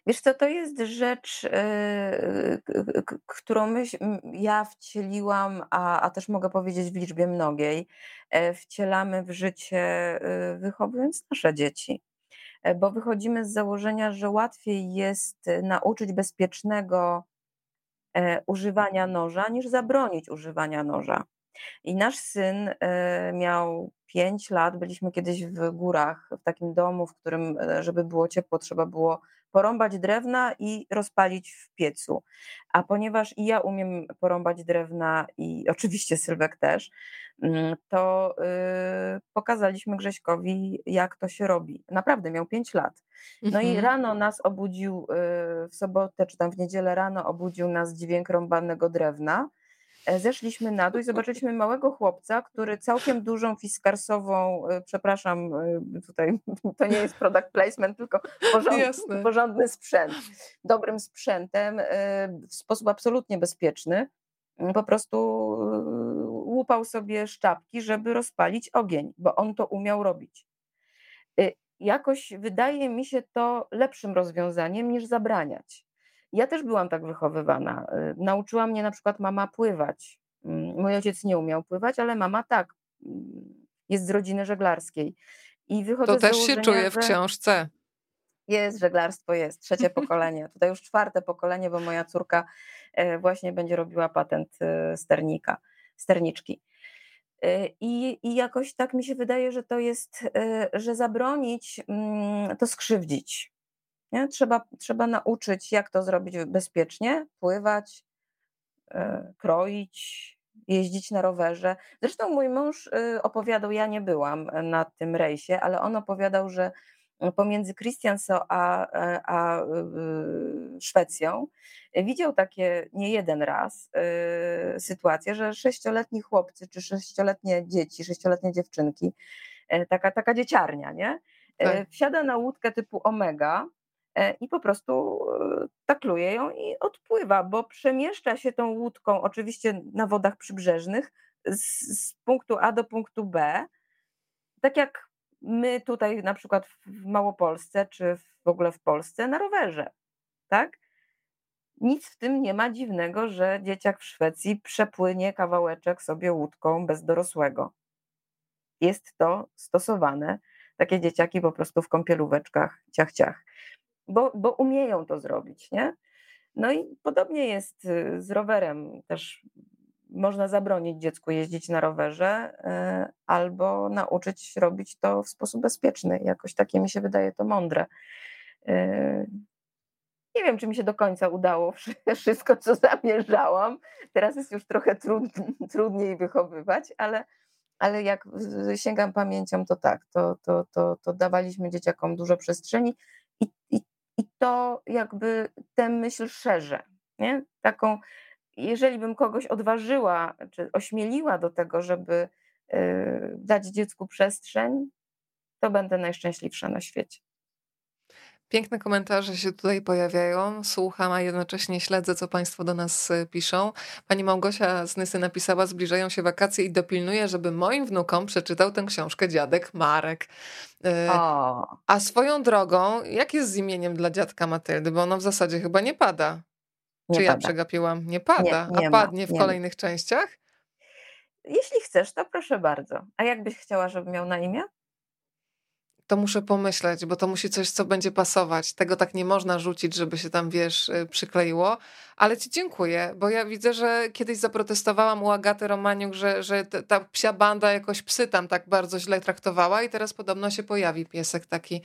Wiesz co, to jest rzecz, e, którą ja wcieliłam, a, a też mogę powiedzieć w liczbie mnogiej, e, wcielamy w życie, e, wychowując nasze dzieci. Bo wychodzimy z założenia, że łatwiej jest nauczyć bezpiecznego używania noża, niż zabronić używania noża. I nasz syn miał 5 lat, byliśmy kiedyś w górach, w takim domu, w którym, żeby było ciepło, trzeba było porąbać drewna i rozpalić w piecu. A ponieważ i ja umiem porąbać drewna i [laughs] oczywiście Sylwek też, mm, to yy, pokazaliśmy Grześkowi, jak to się robi. Naprawdę miał 5 lat. No mhm. i rano nas obudził, yy, w sobotę czy tam w niedzielę rano obudził nas dźwięk rąbanego drewna. E, zeszliśmy na dół i zobaczyliśmy małego chłopca, który całkiem dużą fiskarsową, e, przepraszam, e, tutaj [laughs] to nie jest product placement, tylko porządny, porządny sprzęt, dobrym sprzętem, w sposób absolutnie bezpieczny, po prostu łupał sobie szczapki, żeby rozpalić ogień, bo on to umiał robić. Jakoś wydaje mi się to lepszym rozwiązaniem niż zabraniać. Ja też byłam tak wychowywana. Y, nauczyła mnie na przykład mama pływać. Mm, mój ojciec nie umiał pływać, ale mama tak. Mm, jest z rodziny żeglarskiej. I wychodzę to też się czuje w książce. Jest, żeglarstwo jest, trzecie [laughs] pokolenie. Tutaj już czwarte pokolenie, bo moja córka e, właśnie będzie robiła patent e, sternika, sterniczki. E, I, I jakoś tak mi się wydaje, że to jest, że zabronić, mm, to skrzywdzić. Nie? Trzeba, trzeba nauczyć, jak to zrobić bezpiecznie, pływać, e, kroić, jeździć na rowerze. Zresztą mój mąż y, opowiadał, ja nie byłam na tym rejsie, ale on opowiadał, że pomiędzy Christianso a, e, a, Szwecją widział takie nie jeden raz sytuację, że sześcioletni chłopcy czy sześcioletnie dzieci, sześcioletnie dziewczynki, e, taka, taka dzieciarnia, nie? Tak. Wsiada na łódkę typu Omega, E, i po prostu e, takluje ją i odpływa, bo przemieszcza się tą łódką, oczywiście na wodach przybrzeżnych, z, z punktu A do punktu B, tak jak my tutaj na przykład w Małopolsce, czy w ogóle w Polsce na rowerze, tak? Nic w tym nie ma dziwnego, że dzieciak w Szwecji przepłynie kawałeczek sobie łódką bez dorosłego. Jest to stosowane, takie dzieciaki po prostu w kąpielóweczkach, ciach, ciach bo, bo umieją to zrobić, nie? No i podobnie jest y, z rowerem. Też można zabronić dziecku jeździć na rowerze y, albo nauczyć robić to w sposób bezpieczny. Jakoś takie mi się wydaje to mądre. Y, nie wiem, czy mi się do końca udało [laughs] wszystko, co zamierzałam. Teraz jest już trochę [laughs] trudniej wychowywać, ale, ale jak sięgam pamięcią, to tak, to, to, to, to dawaliśmy dzieciakom dużo przestrzeni i, i i to jakby tę myśl szerzę. Nie? Taką, jeżeli bym kogoś odważyła, czy ośmieliła do tego, żeby y, dać dziecku przestrzeń, to będę najszczęśliwsza na świecie. Piękne komentarze się tutaj pojawiają. Słucham, a jednocześnie śledzę, co Państwo do nas y, piszą. Pani Małgosia z Nysy napisała: Zbliżają się wakacje i dopilnuję, żeby moim wnukom przeczytał tę książkę dziadek Marek. Y, o. A swoją drogą, jak jest z imieniem dla dziadka Matyldy? Bo ono w zasadzie chyba nie pada. Nie Czy pada. ja przegapiłam? Nie pada. Nie, nie a padnie ma, w kolejnych ma. częściach? Jeśli chcesz, to proszę bardzo. A jakbyś chciała, żeby miał na imię? To muszę pomyśleć, bo to musi coś, co będzie pasować. Tego tak nie można rzucić, żeby się tam, wiesz, y, przykleiło. Ale ci dziękuję, bo ja widzę, że kiedyś zaprotestowałam u Agaty Romaniuk, że, że ta psia banda jakoś psy tam tak bardzo źle traktowała i teraz podobno się pojawi piesek taki.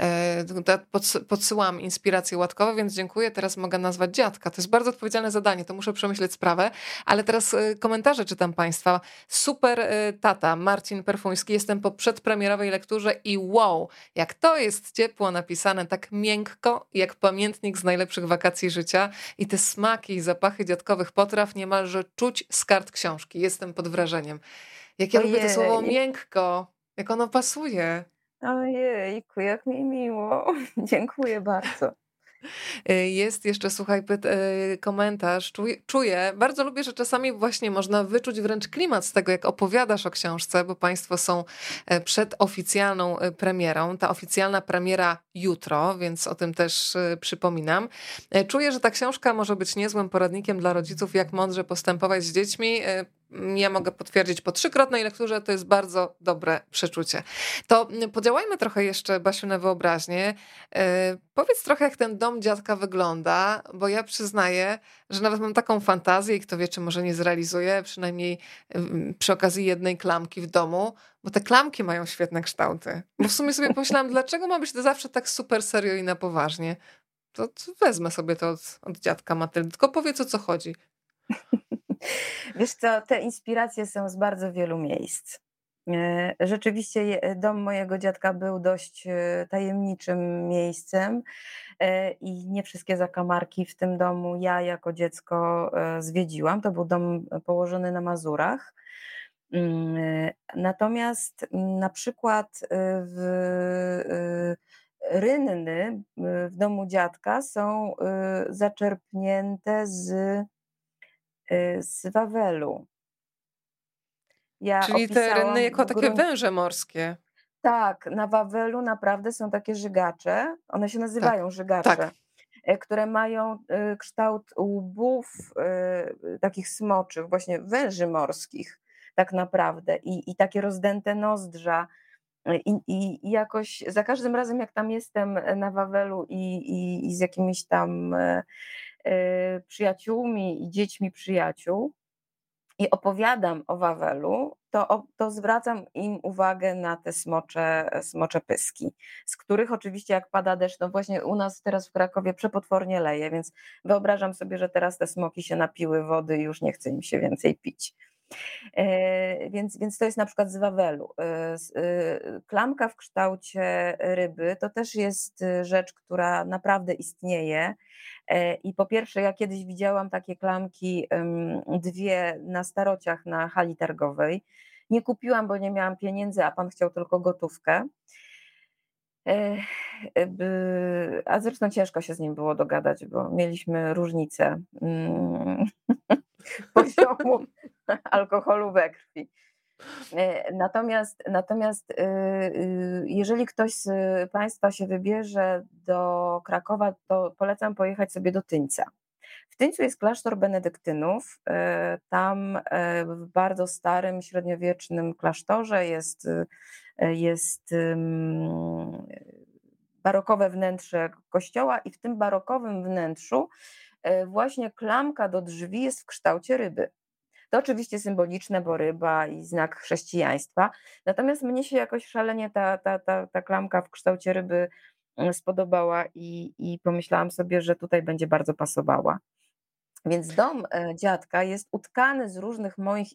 E, podsyłam inspiracje łatkowe, więc dziękuję. Teraz mogę nazwać dziadka. To jest bardzo odpowiedzialne zadanie, to muszę przemyśleć sprawę. Ale teraz y, komentarze czytam Państwa. Super y, tata, Marcin Perfuński. Jestem po przedpremierowej lekturze i wow, jak to jest ciepło napisane, tak miękko, jak pamiętnik z najlepszych wakacji życia. I te smaki i zapachy dziadkowych potraw niemalże czuć z kart książki. Jestem pod wrażeniem. Jak ja Ojej. lubię to słowo miękko, jak ono pasuje. Ojejku, jak mi miło. [laughs] Dziękuję bardzo. Y, jest jeszcze, słuchaj, y, komentarz. Czuję, bardzo lubię, że czasami właśnie można wyczuć wręcz klimat z tego, jak opowiadasz o książce, bo Państwo są e, przed oficjalną e, premierą. Ta oficjalna premiera jutro, więc o tym też e, przypominam. Czuję, że ta książka może być niezłym poradnikiem dla rodziców, jak mądrze postępować z dziećmi ja mogę potwierdzić po trzykrotnej lekturze, to jest bardzo dobre przeczucie. To podziałajmy trochę jeszcze, Basiu, na wyobraźnię. E, powiedz trochę, jak ten dom dziadka wygląda, bo ja przyznaję, że nawet mam taką fantazję i kto wie, czy może nie zrealizuję, przynajmniej przy okazji jednej klamki w domu, bo te klamki mają świetne kształty. Bo w sumie sobie pomyślałam, [laughs] dlaczego ma być to zawsze tak super serio i na poważnie? To, to wezmę sobie to od, od dziadka Matyldy, tylko powiedz o co chodzi. Wiesz co, te inspiracje są z bardzo wielu miejsc. E, rzeczywiście dom mojego dziadka był dość e, tajemniczym miejscem e, i nie wszystkie zakamarki w tym domu ja jako dziecko zwiedziłam. To był dom położony na Mazurach. Mm, natomiast na przykład w rynny w domu dziadka są zaczerpnięte z z Wawelu. Ja Czyli te rynny jako takie węże morskie. Tak, na Wawelu naprawdę są takie żygacze, one się nazywają tak, żygacze, tak. E, które mają y, kształt łbów y, takich smoczych, właśnie węży morskich tak naprawdę i, i takie rozdęte nozdrza. I, i, I, jakoś za każdym razem, jak tam jestem na Wawelu i, i, i z jakimiś tam Y, przyjaciółmi i dziećmi przyjaciół i opowiadam o Wawelu, to, to zwracam im uwagę na te smocze, smocze pyski, z których oczywiście jak pada deszcz, no właśnie u nas teraz w Krakowie przepotwornie leje, więc wyobrażam sobie, że teraz te smoki się napiły wody i już nie chce im się więcej pić. E, więc, więc to jest na przykład z Wawelu. E, e, klamka w kształcie ryby to też jest rzecz, która naprawdę istnieje. I po pierwsze, ja kiedyś widziałam takie klamki, dwie na starociach na hali targowej. Nie kupiłam, bo nie miałam pieniędzy, a pan chciał tylko gotówkę. A zresztą ciężko się z nim było dogadać, bo mieliśmy różnice mm, [laughs] [laughs] poziomu alkoholu we krwi. E, natomiast, natomiast y, y, jeżeli ktoś z Państwa się wybierze do Krakowa, to polecam pojechać sobie do Tyńca. W Tyńcu jest klasztor benedyktynów. E, tam e, w bardzo starym, średniowiecznym klasztorze jest, jest barokowe wnętrze kościoła i w tym barokowym wnętrzu właśnie klamka do drzwi jest w kształcie ryby. To oczywiście symboliczne, bo ryba i znak chrześcijaństwa. Natomiast mnie się jakoś szalenie ta, ta, ta, ta klamka w kształcie ryby mm, spodobała i, i pomyślałam sobie, że tutaj będzie bardzo pasowała. Więc dom e, dziadka jest utkany z różnych moich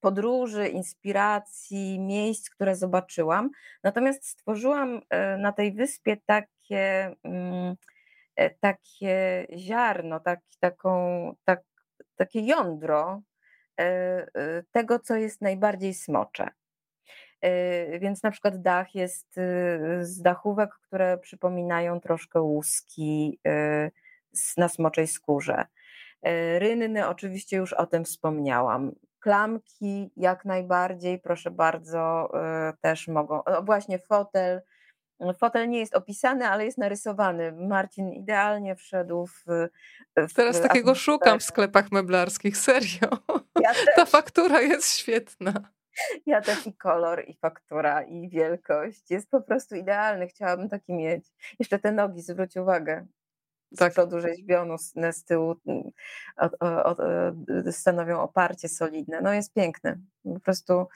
podróży, inspiracji, miejsc, które zobaczyłam. Natomiast stworzyłam e, na tej wyspie takie, mm, e, takie ziarno, tak, taką, tak, takie jądro e, e, tego, co jest najbardziej smocze. E, więc na przykład dach jest z dachówek, które przypominają troszkę łuski na smoczej skórze. Rynny, oczywiście już o tym wspomniałam. Klamki jak najbardziej, proszę bardzo, też mogą. No właśnie fotel Fotel nie jest opisany, ale jest narysowany. Marcin idealnie wszedł w. w Teraz takiego szukam w sklepach meblarskich, [laughs] serio. Ja Ta faktura jest świetna. Ja też i kolor, i faktura, i wielkość. Jest po prostu idealny. Chciałabym taki mieć. Jeszcze te nogi, zwróć uwagę. Z tak. przodu rzeźbiono, z tyłu mm, stanowią oparcie solidne. No jest piękny. Po prostu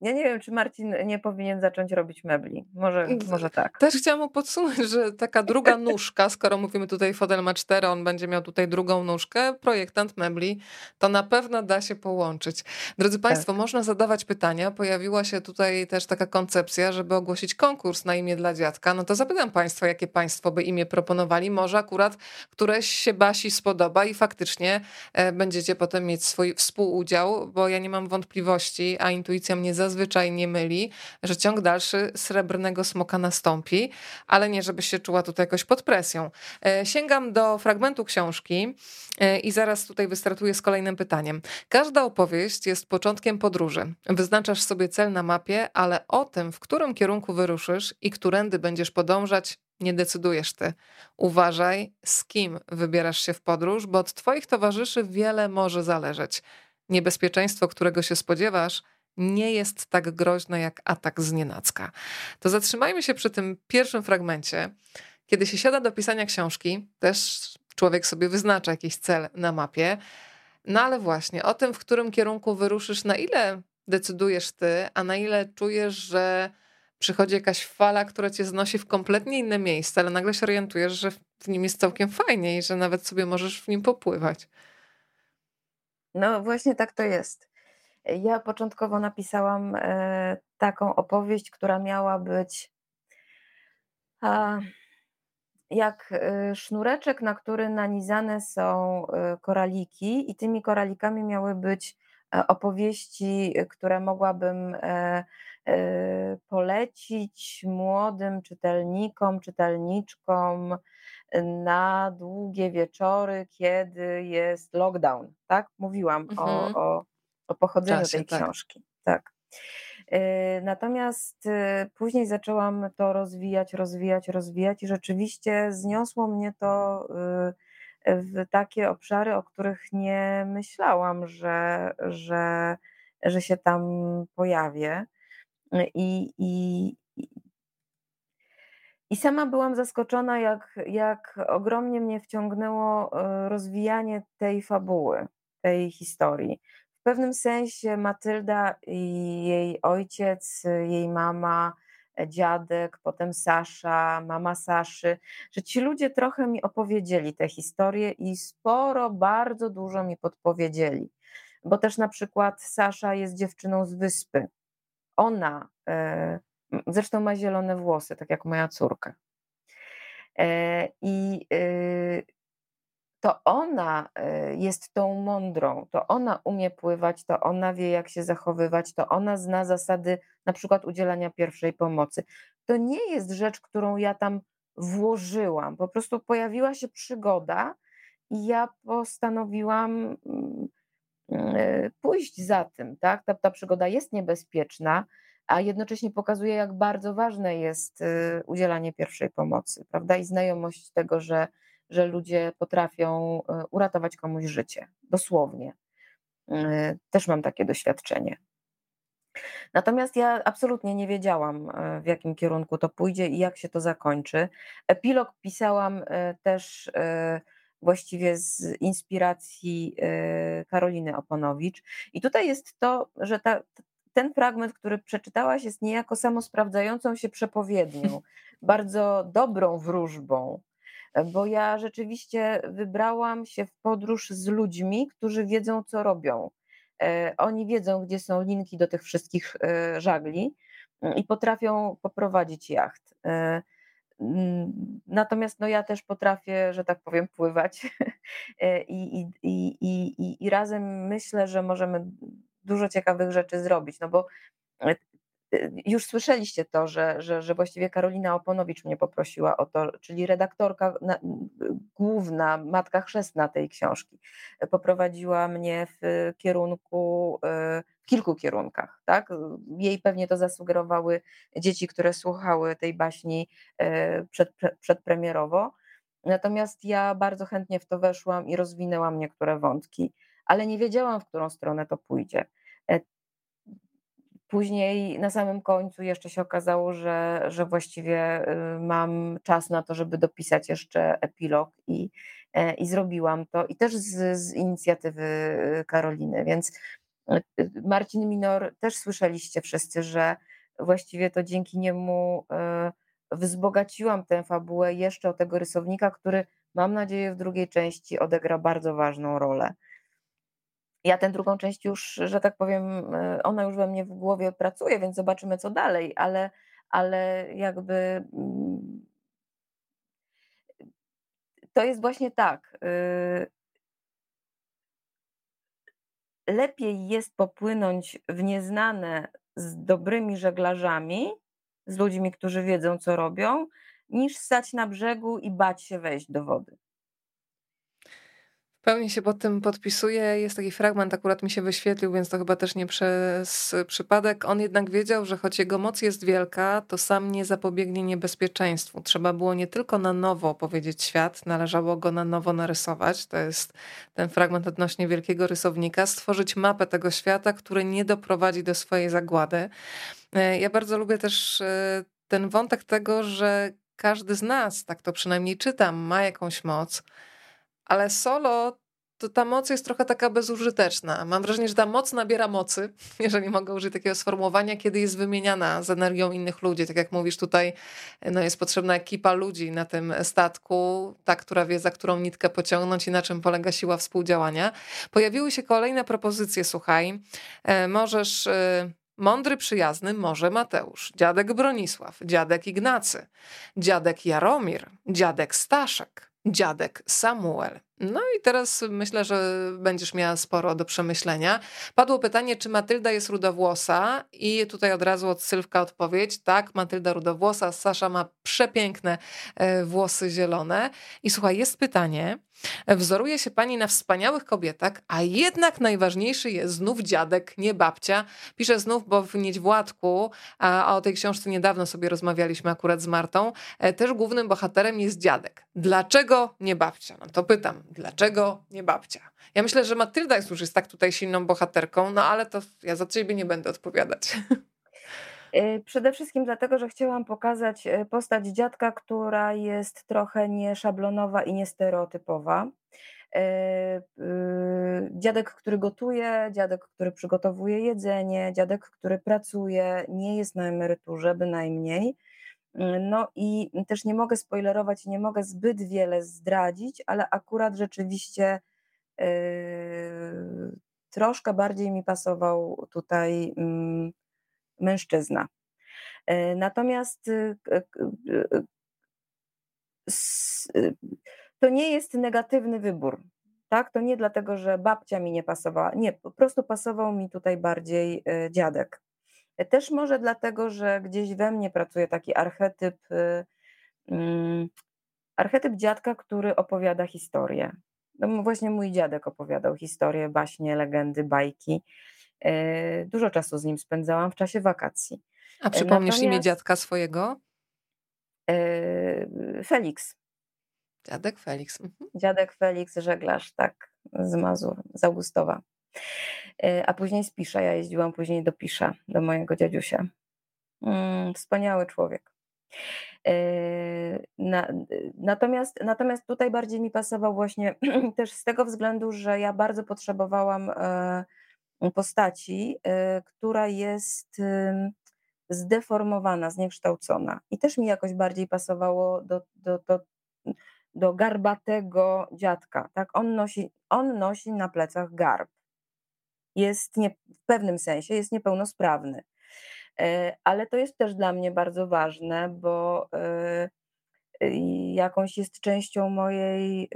ja nie wiem, czy Marcin nie powinien zacząć robić mebli. Może, może tak. Też chciałam podsumować, że taka druga nóżka, skoro mówimy tutaj fotel ma cztery, on będzie miał tutaj drugą nóżkę, projektant mebli, to na pewno da się połączyć. Drodzy. Państwo, tak. można zadawać pytania. Pojawiła się tutaj też taka koncepcja, żeby ogłosić konkurs na imię dla dziadka. No to zapytam Państwa, jakie Państwo by imię proponowali. Może akurat któreś się Basi spodoba i faktycznie e, będziecie potem mieć swój współudział, bo ja nie mam wątpliwości, a intuicja mnie zazwyczaj zazwyczaj nie myli, że ciąg dalszy srebrnego smoka nastąpi, ale nie, żeby się czuła tutaj jakoś pod presją. E, sięgam do fragmentu książki e, i zaraz tutaj wystartuję z kolejnym pytaniem. Każda opowieść jest początkiem podróży. Wyznaczasz sobie cel na mapie, ale o tym, w którym kierunku wyruszysz i którędy będziesz podążać, nie decydujesz ty. Uważaj, z kim wybierasz się w podróż, bo od twoich towarzyszy wiele może zależeć. niebezpieczeństwo, którego się spodziewasz, nie jest tak groźne jak atak z nienacka. To zatrzymajmy się przy tym pierwszym fragmencie. Kiedy się siada do pisania książki, też człowiek sobie wyznacza jakiś cel na mapie. No ale właśnie o tym, w którym kierunku wyruszysz, na ile decydujesz ty, a na ile czujesz, że przychodzi jakaś fala, która cię znosi w kompletnie inne miejsce, ale nagle się orientujesz, że w nim jest całkiem fajnie i że nawet sobie możesz w nim popływać. No właśnie tak to jest. Ja początkowo napisałam e, taką opowieść, która miała być jak e, sznureczek, na który nanizane są e, koraliki, i tymi koralikami miały być opowieści, które mogłabym polecić młodym czytelnikom, czytelniczkom na długie wieczory, kiedy jest lockdown. Tak? Mówiłam mhm. o, o o pochodzeniu Czasie, tej tak. książki. Tak. Y, natomiast y, później zaczęłam to rozwijać, rozwijać, rozwijać i rzeczywiście zniosło mnie to y, w takie obszary, o których nie myślałam, że, że, że się tam pojawię. I, i, i sama byłam zaskoczona, jak, jak ogromnie mnie wciągnęło rozwijanie tej fabuły, tej historii. W pewnym sensie Matylda i jej ojciec, jej mama, dziadek, potem Sasza, mama Saszy, że ci ludzie trochę mi opowiedzieli tę historię i sporo, bardzo dużo mi podpowiedzieli. Bo też na przykład Sasza jest dziewczyną z wyspy. Ona e, zresztą ma zielone włosy, tak jak moja córka. E, I e, to ona e, jest tą mądrą, to ona umie pływać, to ona wie, jak się zachowywać, to ona zna zasady na przykład udzielania pierwszej pomocy. To nie jest rzecz, którą ja tam włożyłam. Po prostu pojawiła się przygoda i ja postanowiłam mm, e, pójść za tym. Tak? Ta, ta przygoda jest niebezpieczna, a jednocześnie pokazuje, jak bardzo ważne jest e, udzielanie pierwszej pomocy, prawda? I znajomość tego, że że ludzie potrafią e, uratować komuś życie, dosłownie. E, też mam takie doświadczenie. Natomiast ja absolutnie nie wiedziałam, e, w jakim kierunku to pójdzie i jak się to zakończy. Epilog pisałam też właściwie z inspiracji Karoliny Oponowicz. I tutaj jest to, że ta, ten fragment, który przeczytałaś, jest niejako samosprawdzającą się przepowiednią, [laughs] bardzo dobrą wróżbą bo ja rzeczywiście wybrałam się w podróż z ludźmi, którzy wiedzą, co robią. E, oni wiedzą, gdzie są linki do tych wszystkich e, żagli mm, i potrafią poprowadzić jacht. E, mm, natomiast no, ja też potrafię, że tak powiem, pływać [laughs] I, i, i, i, i razem myślę, że możemy dużo ciekawych rzeczy zrobić, no bo już słyszeliście to, że, że, że właściwie Karolina Oponowicz mnie poprosiła o to, czyli redaktorka na, główna, matka chrzestna tej książki, poprowadziła mnie w kierunku, e, w kilku kierunkach. Tak? Jej pewnie to zasugerowały dzieci, które słuchały tej baśni e, przed, przedpremierowo. Natomiast ja bardzo chętnie w to weszłam i rozwinęłam niektóre wątki, ale nie wiedziałam, w którą stronę to pójdzie. Później na samym końcu jeszcze się okazało, że, że właściwie y, mam czas na to, żeby dopisać jeszcze epilog i, e, i zrobiłam to. I też z, z inicjatywy y, Karoliny. Więc y, Marcin Minor też słyszeliście wszyscy, że właściwie to dzięki niemu wzbogaciłam tę fabułę jeszcze o tego rysownika, który mam nadzieję w drugiej części odegra bardzo ważną rolę ja tę drugą część już, że tak powiem, e, ona już we mnie w głowie pracuje, więc zobaczymy, co dalej, ale, ale jakby mm, to jest właśnie tak. Y, lepiej jest popłynąć w nieznane z dobrymi żeglarzami, z ludźmi, którzy wiedzą, co robią, niż stać na brzegu i bać się wejść do wody Pełnie się pod tym podpisuję. Jest taki fragment, akurat mi się wyświetlił, więc to chyba też nie przez przypadek. On jednak wiedział, że choć jego moc jest wielka, to sam nie zapobiegnie niebezpieczeństwu. Trzeba było nie tylko na nowo powiedzieć świat, należało go na nowo narysować. To jest ten fragment odnośnie wielkiego rysownika. Stworzyć mapę tego świata, który nie doprowadzi do swojej zagłady. E, ja bardzo lubię też e, ten wątek tego, że każdy z nas, tak to przynajmniej czytam, ma jakąś moc ale solo to ta moc jest trochę taka bezużyteczna. Mam wrażenie, że ta moc nabiera mocy, [laughs] jeżeli mogę użyć takiego sformułowania, kiedy jest wymieniana z energią innych ludzi. Tak jak mówisz tutaj, no jest potrzebna ekipa ludzi na tym statku, ta, która wie, za którą nitkę pociągnąć i na czym polega siła współdziałania. Pojawiły się kolejne propozycje, słuchaj, e, możesz... E, mądry, przyjazny może Mateusz, dziadek Bronisław, dziadek Ignacy, dziadek Jaromir, dziadek Staszek, dziadek Samuel. No i teraz myślę, że będziesz miała sporo do przemyślenia. Padło pytanie, czy Matylda jest rudowłosa i tutaj od razu od Sylwka odpowiedź. Tak, Matylda rudowłosa, Sasza ma przepiękne e, włosy zielone. I słuchaj, jest pytanie, Wzoruje się pani na wspaniałych kobietach, a jednak najważniejszy jest znów dziadek, nie babcia. Piszę znów, bo w Niedźwładku, a o tej książce niedawno sobie rozmawialiśmy akurat z Martą, e, też głównym bohaterem jest dziadek. Dlaczego nie babcia? No to pytam, dlaczego nie babcia? Ja myślę, że Matylda jest już jest tak tutaj silną bohaterką, no ale to ja za ciebie nie będę odpowiadać. E, [laughs] przede wszystkim dlatego, że chciałam pokazać e, postać dziadka, która jest trochę nieszablonowa i niestereotypowa. E, dziadek, który gotuje, dziadek, który przygotowuje jedzenie, dziadek, który pracuje, nie jest na emeryturze bynajmniej. No i też nie mogę spoilerować, nie mogę zbyt wiele zdradzić, ale akurat rzeczywiście troszkę bardziej mi pasował tutaj mm, mężczyzna. Natomiast y, y, y, to nie jest negatywny wybór. Tak? To nie dlatego, że babcia mi nie pasowała. Nie, po prostu pasował mi tutaj bardziej dziadek. Też może dlatego, że gdzieś we mnie pracuje taki archetyp, mm, archetyp dziadka, który opowiada historię. No właśnie mój dziadek opowiadał historię, baśnie, legendy, bajki. E, dużo czasu z nim spędzałam w czasie wakacji. A przypomnisz Natomiast... imię dziadka swojego? E, Felix. Dziadek Felix. Mhm. Dziadek Felix, żeglarz, tak, z Mazur, z Augustowa. E, a później z ja jeździłam później do Pisza, do mojego dziadziusia. Mm, wspaniały człowiek. natomiast, natomiast tutaj bardziej mi pasował właśnie [clears throat] też z tego względu, że ja bardzo potrzebowałam postaci, y, która jest zdeformowana, zniekształcona. I też mi jakoś bardziej pasowało do, do, do, do garbatego dziadka. Tak? On, nosi, on nosi na plecach garb. Jest nie, w pewnym sensie jest niepełnosprawny. E, ale to jest też dla mnie bardzo ważne, bo e, jakąś jest częścią mojej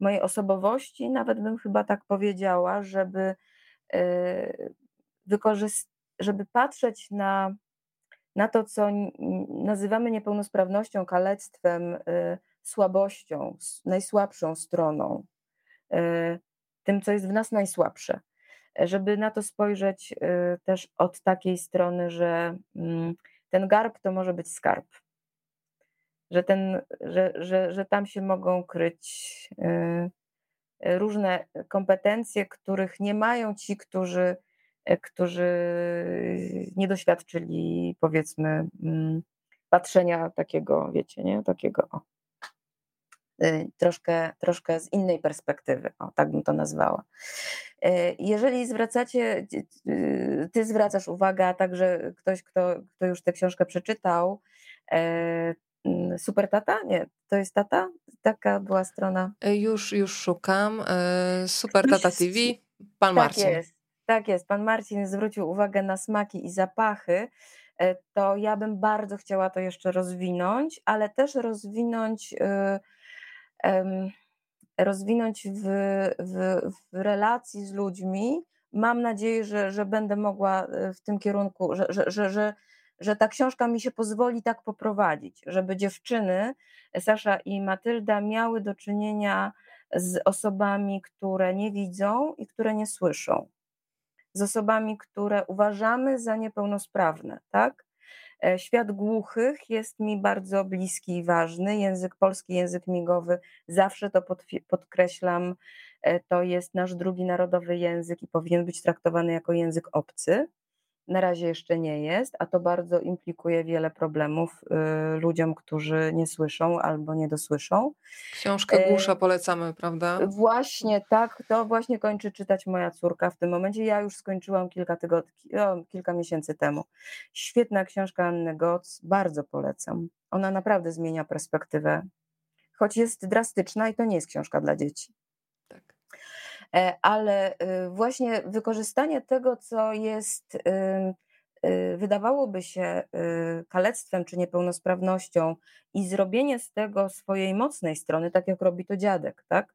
mojej osobowości, nawet bym chyba tak powiedziała, żeby e, wykorzystać, żeby patrzeć na, na to, co nazywamy niepełnosprawnością, kalectwem, słabością, najsłabszą stroną, tym, co jest w nas najsłabsze. Żeby na to spojrzeć też od takiej strony, że mm, ten garb to może być skarb że, ten, że, że, że tam się mogą kryć y, różne kompetencje, których nie mają ci, którzy, którzy nie doświadczyli, powiedzmy, mm, patrzenia takiego, wiecie, nie? Takiego o, y, troszkę, troszkę z innej perspektywy, o, tak bym to nazwała. Y, jeżeli zwracacie, ty zwracasz uwagę, a także ktoś, kto, kto już tę książkę przeczytał, Mm, super Tata? Nie, to jest Tata? Taka była strona. Już, już szukam. Super Tata TV, [laughs] pan tak Marcin. Jest, tak jest. Pan Marcin zwrócił uwagę na smaki i zapachy. To ja bym bardzo chciała to jeszcze rozwinąć, ale też rozwinąć, rozwinąć w, w, w relacji z ludźmi. Mam nadzieję, że, że będę mogła w tym kierunku, że, że, że, że że ta książka mi się pozwoli tak poprowadzić, żeby dziewczyny, Sasza i Matylda, miały do czynienia z osobami, które nie widzą i które nie słyszą, z osobami, które uważamy za niepełnosprawne, tak? E, świat głuchych jest mi bardzo bliski i ważny. Język polski, język migowy, zawsze to podkreślam, e, to jest nasz drugi narodowy język i powinien być traktowany jako język obcy. Na razie jeszcze nie jest, a to bardzo implikuje wiele problemów y, ludziom, którzy nie słyszą albo nie dosłyszą. Książkę e, Głusza polecamy, prawda? Właśnie, tak, to właśnie kończy czytać moja córka w tym momencie. Ja już skończyłam kilka tygodni, o, kilka miesięcy temu. Świetna książka Anny Goc, bardzo polecam. Ona naprawdę zmienia perspektywę, choć jest drastyczna i to nie jest książka dla dzieci. E, ale y, właśnie wykorzystanie tego, co jest, y, y, wydawałoby się kalectwem czy niepełnosprawnością i zrobienie z tego swojej mocnej strony, tak jak robi to dziadek, tak?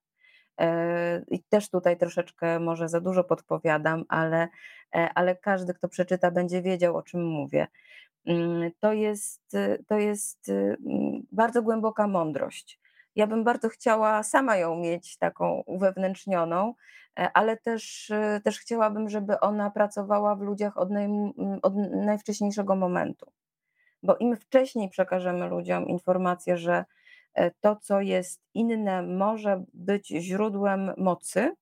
E, I też tutaj troszeczkę może za dużo podpowiadam, ale, e, ale każdy, kto przeczyta, będzie wiedział, o czym mówię. Mm, to jest, to jest mm, bardzo głęboka mądrość ja bym bardzo chciała sama ją mieć taką uwewnętrznioną, e, ale też, e, też chciałabym, żeby ona pracowała w ludziach od, naj, od najwcześniejszego momentu. Bo im wcześniej przekażemy ludziom informację, że e, to, co jest inne, może być źródłem mocy,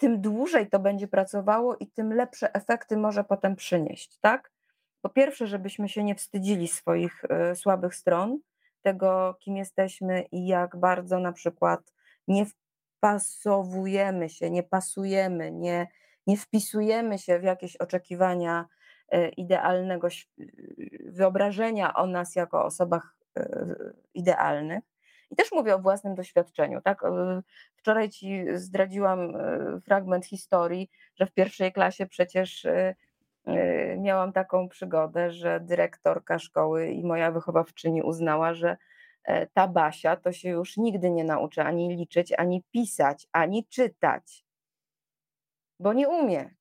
tym dłużej to będzie pracowało i tym lepsze efekty może potem przynieść, tak? Po pierwsze, żebyśmy się nie wstydzili swoich e, słabych stron, tego, kim jesteśmy i jak bardzo na przykład nie wpasowujemy się, nie pasujemy, nie, nie wpisujemy się w jakieś oczekiwania e, idealnego wyobrażenia o nas jako osobach e, idealnych. I też mówię o własnym doświadczeniu. Tak? Wczoraj ci zdradziłam fragment historii, że w pierwszej klasie przecież miałam taką przygodę, że dyrektorka szkoły i moja wychowawczyni uznała, że e, ta Basia to się już nigdy nie nauczy ani liczyć, ani pisać, ani czytać, bo nie umie.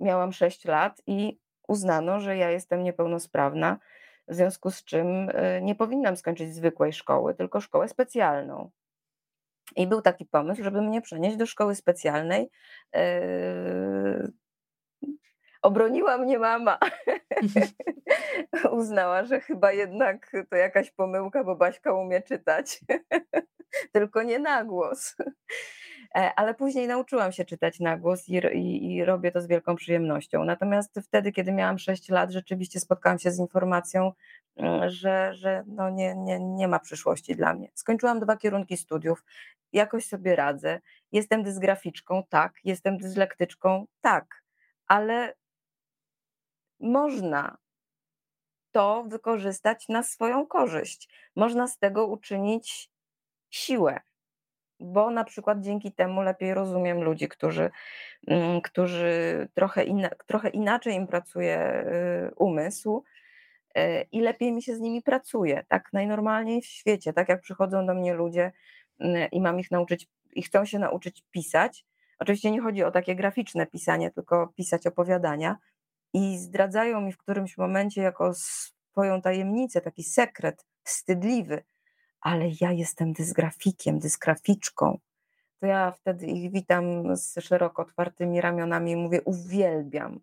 Miałam 6 lat i uznano, że ja jestem niepełnosprawna, w związku z czym e, nie powinnam skończyć zwykłej szkoły, tylko szkołę specjalną. I był taki pomysł, żeby mnie przenieść do szkoły specjalnej, e, Obroniła mnie mama. [laughs] Uznała, że chyba jednak to jakaś pomyłka, bo Baśka umie czytać. [laughs] Tylko nie na głos. E, ale później nauczyłam się czytać na głos i, i, i, robię to z wielką przyjemnością. Natomiast wtedy, kiedy miałam 6 lat, rzeczywiście spotkałam się z informacją, mm, że, że no nie, nie, nie ma przyszłości dla mnie. Skończyłam dwa kierunki studiów, jakoś sobie radzę. Jestem dysgraficzką, tak. Jestem dyslektyczką, tak. Ale można to wykorzystać na swoją korzyść. Można z tego uczynić siłę, bo na przykład dzięki temu lepiej rozumiem ludzi, którzy, mm, którzy trochę, trochę inaczej im pracuje y, umysł y, i lepiej mi się z nimi pracuje, tak najnormalniej w świecie, tak jak przychodzą do mnie ludzie y, i mam ich nauczyć, i chcą się nauczyć pisać. Oczywiście nie chodzi o takie graficzne pisanie, tylko pisać opowiadania, i zdradzają mi w którymś momencie jako swoją tajemnicę, taki sekret wstydliwy, ale ja jestem dysgrafikiem, dysgraficzką. To ja wtedy ich witam z szeroko otwartymi ramionami i mówię: Uwielbiam.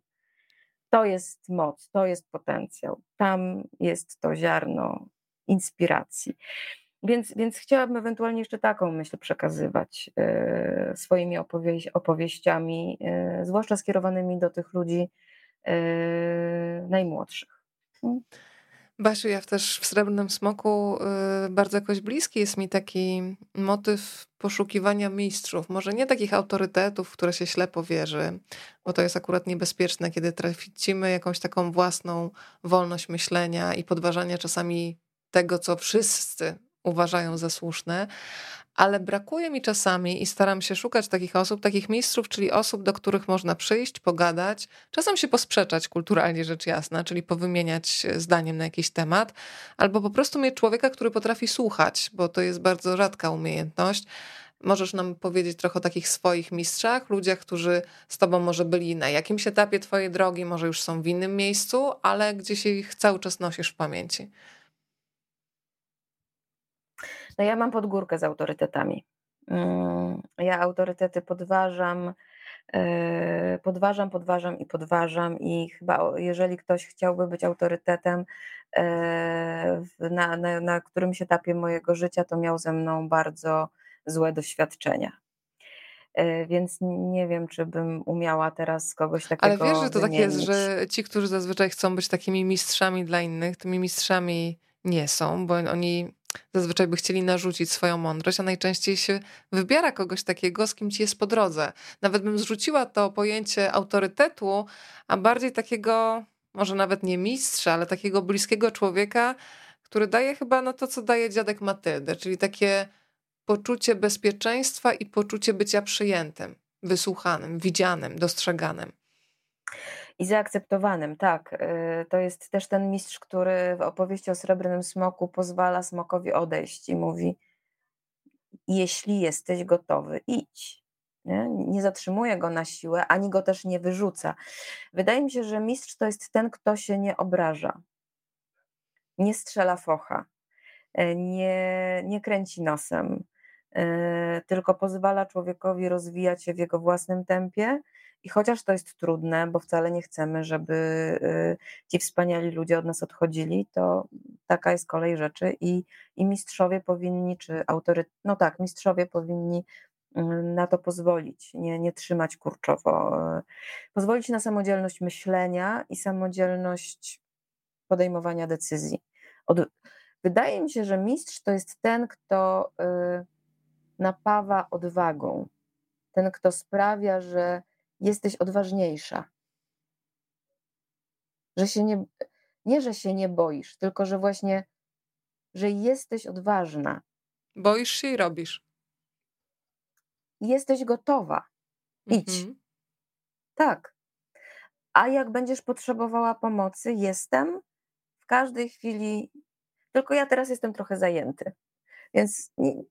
To jest moc, to jest potencjał. Tam jest to ziarno inspiracji. Więc, więc chciałabym ewentualnie jeszcze taką myśl przekazywać y, swoimi opowieś, opowieściami, y, zwłaszcza skierowanymi do tych ludzi, najmłodszych. Mm. Basiu, ja też w Srebrnym Smoku yy, bardzo jakoś bliski jest mi taki motyw poszukiwania mistrzów. Może nie takich autorytetów, które się ślepo wierzy, bo to jest akurat niebezpieczne, kiedy tracimy jakąś taką własną wolność myślenia i podważania czasami tego, co wszyscy uważają za słuszne, ale brakuje mi czasami i staram się szukać takich osób, takich mistrzów, czyli osób, do których można przyjść, pogadać, czasem się posprzeczać kulturalnie rzecz jasna, czyli powymieniać zdaniem na jakiś temat, albo po prostu mieć człowieka, który potrafi słuchać, bo to jest bardzo rzadka umiejętność. Możesz nam powiedzieć trochę o takich swoich mistrzach, ludziach, którzy z tobą może byli na jakimś etapie twojej drogi, może już są w innym miejscu, ale gdzieś ich cały czas nosisz w pamięci. No ja mam podgórkę z autorytetami. Mm, ja autorytety podważam, e, podważam, podważam i podważam i chyba jeżeli ktoś chciałby być autorytetem e, na, na, na którymś etapie mojego życia, to miał ze mną bardzo złe doświadczenia. E, więc nie wiem, czy bym umiała teraz kogoś takiego. Ale wiesz, że to wymienić. tak jest, że ci, którzy zazwyczaj chcą być takimi mistrzami dla innych, tymi mistrzami nie są, bo oni zazwyczaj by chcieli narzucić swoją mądrość, a najczęściej się wybiera kogoś takiego, z kim ci jest po drodze. Nawet bym zrzuciła to pojęcie autorytetu, a bardziej takiego, może nawet nie mistrza, ale takiego bliskiego człowieka, który daje chyba no to, co daje dziadek Matyldy, czyli takie poczucie bezpieczeństwa i poczucie bycia przyjętym, wysłuchanym, widzianym, dostrzeganym. I zaakceptowanym, tak. Y, to jest też ten mistrz, który w opowieści o srebrnym smoku pozwala smokowi odejść i mówi: Jeśli jesteś gotowy, idź. Nie? nie zatrzymuje go na siłę, ani go też nie wyrzuca. Wydaje mi się, że mistrz to jest ten, kto się nie obraża, nie strzela focha, y, nie, nie kręci nosem, y, tylko pozwala człowiekowi rozwijać się w jego własnym tempie i chociaż to jest trudne, bo wcale nie chcemy, żeby y, ci wspaniali ludzie od nas odchodzili, to taka jest kolej rzeczy i, i mistrzowie powinni, czy autory, no tak, mistrzowie powinni y, na to pozwolić, nie, nie trzymać kurczowo. Y, pozwolić na samodzielność myślenia i samodzielność podejmowania decyzji. Od, wydaje mi się, że mistrz to jest ten, kto napawa odwagą, ten, kto sprawia, że jesteś odważniejsza. Że się nie, nie, że się nie boisz, tylko że właśnie, że jesteś odważna. Boisz się i robisz. Jesteś gotowa. Idź. Mhm. Tak. A jak będziesz potrzebowała pomocy, jestem w każdej chwili. Tylko ja teraz jestem trochę zajęty. Więc nie,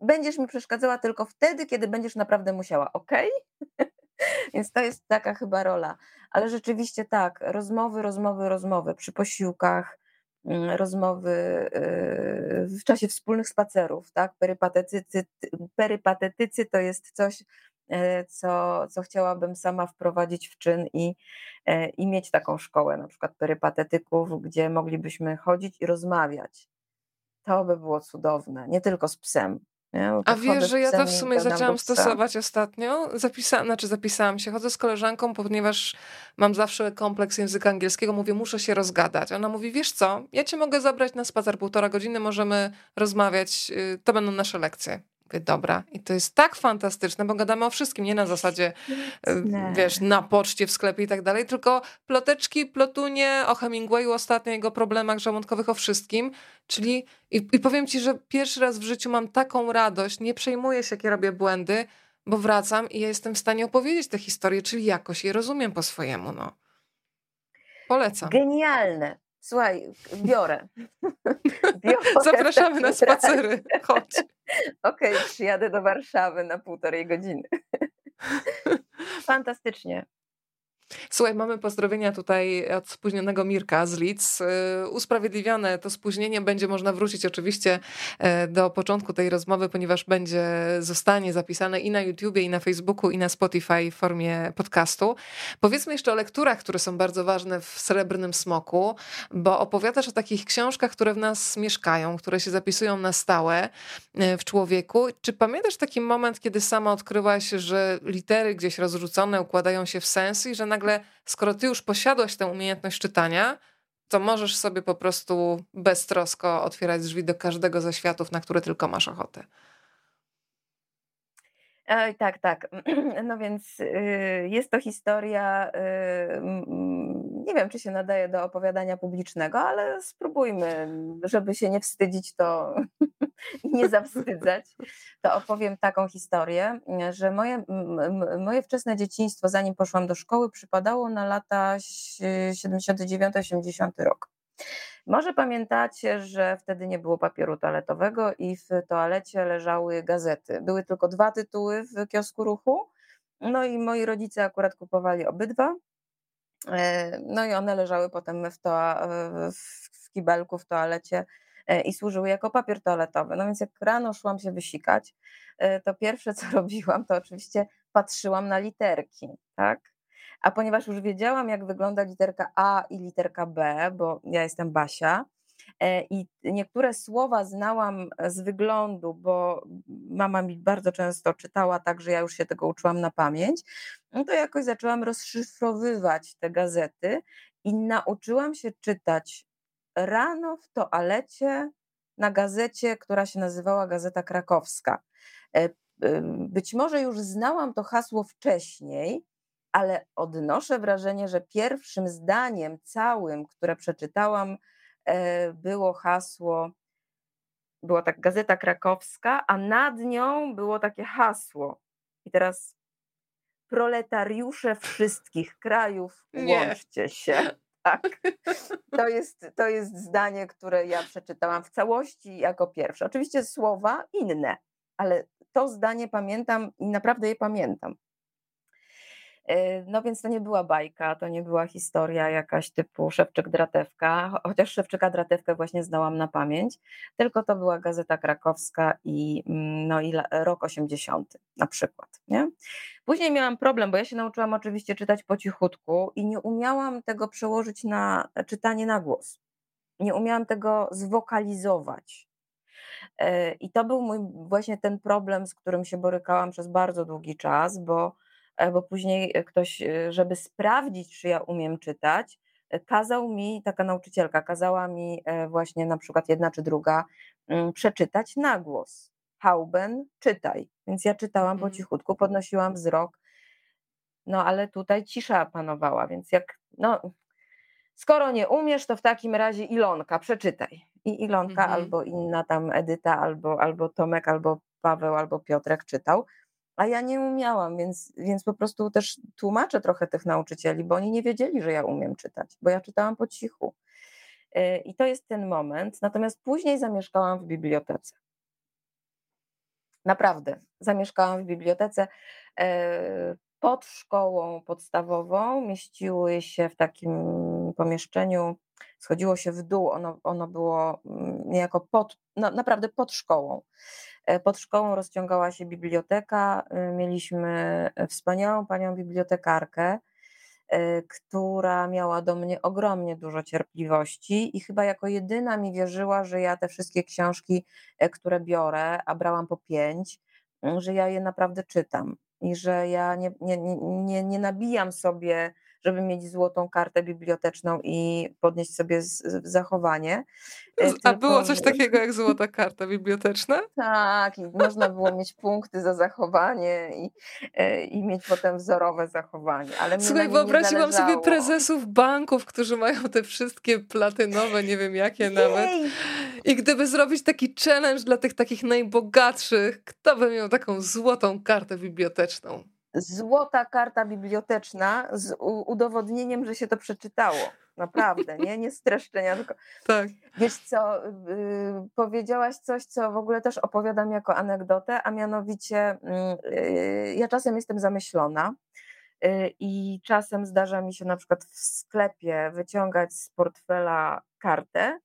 będziesz mi przeszkadzała tylko wtedy, kiedy będziesz naprawdę musiała, ok? Więc to jest taka chyba rola. Ale rzeczywiście tak, rozmowy, rozmowy, rozmowy przy posiłkach, mm, rozmowy yy, w czasie wspólnych spacerów, tak? Perypatetycy, perypatetycy to jest coś, yy, co, co chciałabym sama wprowadzić w czyn i, yy, i mieć taką szkołę, na przykład perypatetyków, gdzie moglibyśmy chodzić i rozmawiać. To by było cudowne, nie tylko z psem, a wiesz, że ja to w sumie zaczęłam stosować ostatnio. Zapisa znaczy zapisałam się, chodzę z koleżanką, ponieważ mam zawsze kompleks języka angielskiego. Mówię, muszę się rozgadać. Ona mówi, wiesz co, ja cię mogę zabrać na spacer półtora godziny, możemy rozmawiać, y, to będą nasze lekcje. Mówię, dobra. I to jest tak fantastyczne, bo gadamy o wszystkim, nie na zasadzie, y, wiesz, na poczcie, w sklepie i tak dalej, tylko ploteczki, plotunie, o Hemingwayu ostatnio, jego problemach żołądkowych, o wszystkim. Czyli, i, i powiem ci, że pierwszy raz w życiu mam taką radość, nie przejmuję się, jakie robię błędy, bo wracam i ja jestem w stanie opowiedzieć tę historię, czyli jakoś je rozumiem po swojemu, no. Polecam. Genialne. Słuchaj, biorę. [laughs] biorę Zapraszamy na spacery. Chodź. Okej, okay, przyjadę do Warszawy na półtorej godziny. [laughs] Fantastycznie. Słuchaj, mamy pozdrowienia tutaj od spóźnionego Mirka z Lidz. Y, usprawiedliwione to spóźnienie będzie można wrócić oczywiście e, do początku tej rozmowy, ponieważ będzie, zostanie zapisane i na YouTubie, i na Facebooku, i na Spotify w formie podcastu. Powiedzmy jeszcze o lekturach, które są bardzo ważne w Srebrnym Smoku, bo opowiadasz o takich książkach, które w nas mieszkają, które się zapisują na stałe e, w człowieku. Czy pamiętasz taki moment, kiedy sama odkryłaś, że litery gdzieś rozrzucone układają się w sens i że na nagle, skoro ty już posiadłaś tę umiejętność czytania, to możesz sobie po prostu beztrosko otwierać drzwi do każdego ze światów, na które tylko masz ochotę. Oj, tak, tak. [clears throat] No więc y, jest to historia, y, nie wiem, czy się nadaje do opowiadania publicznego, ale spróbujmy, żeby się nie wstydzić, to [laughs] nie zawstydzać, to opowiem taką historię, że moje, moje wczesne dzieciństwo, zanim poszłam do szkoły, przypadało na lata 79-80 rok. Może pamiętacie, że wtedy nie było papieru toaletowego i w toalecie leżały gazety. Były tylko dwa tytuły w kiosku ruchu. No i moi rodzice akurat kupowali obydwa. E, no i one leżały potem w, toa, w kibelku w toalecie i służyły jako papier toaletowy. No więc jak rano szłam się wysikać, to pierwsze co [laughs] robiłam, to oczywiście patrzyłam na literki, tak? A ponieważ już wiedziałam, jak wygląda literka A i literka B, bo ja jestem Basia, e, i niektóre słowa znałam z wyglądu, bo mama mi bardzo często czytała tak, że ja już się tego uczyłam na pamięć, no to jakoś zaczęłam rozszyfrowywać te gazety i nauczyłam się czytać rano w toalecie na gazecie, która się nazywała Gazeta Krakowska. E, być może już znałam to hasło wcześniej, ale odnoszę wrażenie, że pierwszym zdaniem całym, które przeczytałam, e, było hasło, była tak gazeta krakowska, a nad nią było takie hasło. I teraz proletariusze wszystkich krajów, Nie. łączcie się. [laughs] Tak. To jest, to jest zdanie, które ja przeczytałam w całości jako pierwsze. Oczywiście słowa inne, ale to zdanie pamiętam i naprawdę je pamiętam. E, no więc to nie była bajka, to nie była historia jakaś typu Szewczyk-Dratewka, chociaż Szewczyka-Dratewkę właśnie znałam na pamięć, tylko to była Gazeta Krakowska i, mm, no i rok 80 na przykład. Nie? Później miałam problem, bo ja się nauczyłam oczywiście czytać po cichutku i nie umiałam tego przełożyć na czytanie na głos. Nie umiałam tego zwokalizować. E, I to był mój właśnie ten problem, z którym się borykałam przez bardzo długi czas, bo bo później e, ktoś, e, żeby sprawdzić, czy ja umiem czytać, kazał mi, taka nauczycielka, kazała mi właśnie na przykład jedna czy druga mm, przeczytać na głos. Hauben, czytaj. Więc ja czytałam po mhm. cichutku, podnosiłam wzrok, no ale tutaj cisza panowała, więc jak, no, skoro nie umiesz, to w takim razie Ilonka, przeczytaj. I Ilonka mhm. albo inna tam Edyta, albo, albo Tomek, albo Paweł, albo Piotrek czytał a ja nie umiałam, więc, więc po prostu też tłumaczę trochę tych nauczycieli, bo oni nie wiedzieli, że ja umiem czytać, bo ja czytałam po cichu. E, I to jest ten moment. Natomiast później zamieszkałam w bibliotece. Naprawdę, zamieszkałam w bibliotece. E, pod szkołą podstawową mieściły się w takim pomieszczeniu, schodziło się w dół, ono, ono było mm, niejako pod, no, naprawdę pod szkołą. E, pod szkołą rozciągała się biblioteka. E, mieliśmy e, wspaniałą panią bibliotekarkę, która miała do mnie ogromnie dużo cierpliwości i chyba jako jedyna mi wierzyła, że ja te wszystkie książki, które biorę, a brałam po pięć, że ja je naprawdę czytam i że ja nie, nie, nie, nie nabijam sobie żeby mieć złotą kartę biblioteczną i podnieść sobie z, zachowanie. E, a było coś takiego jak złota karta biblioteczna? [laughs] Tak, i można było mieć punkty za zachowanie i, e, i mieć potem wzorowe zachowanie. Ale Słuchaj, wyobraziłam sobie prezesów banków, którzy mają te wszystkie platynowe, nie wiem jakie Jej. nawet. I gdyby zrobić taki challenge dla tych takich najbogatszych, kto by miał taką złotą kartę biblioteczną? Złota karta biblioteczna z udowodnieniem, że się to przeczytało. Naprawdę, nie? Nie streszczenia, tylko. [laughs] Tak. Wiesz co, yy, powiedziałaś coś, co w ogóle też opowiadam jako anegdotę, a mianowicie yy, ja czasem jestem zamyślona. Y, I czasem zdarza mi się na przykład w sklepie wyciągać z portfela kartę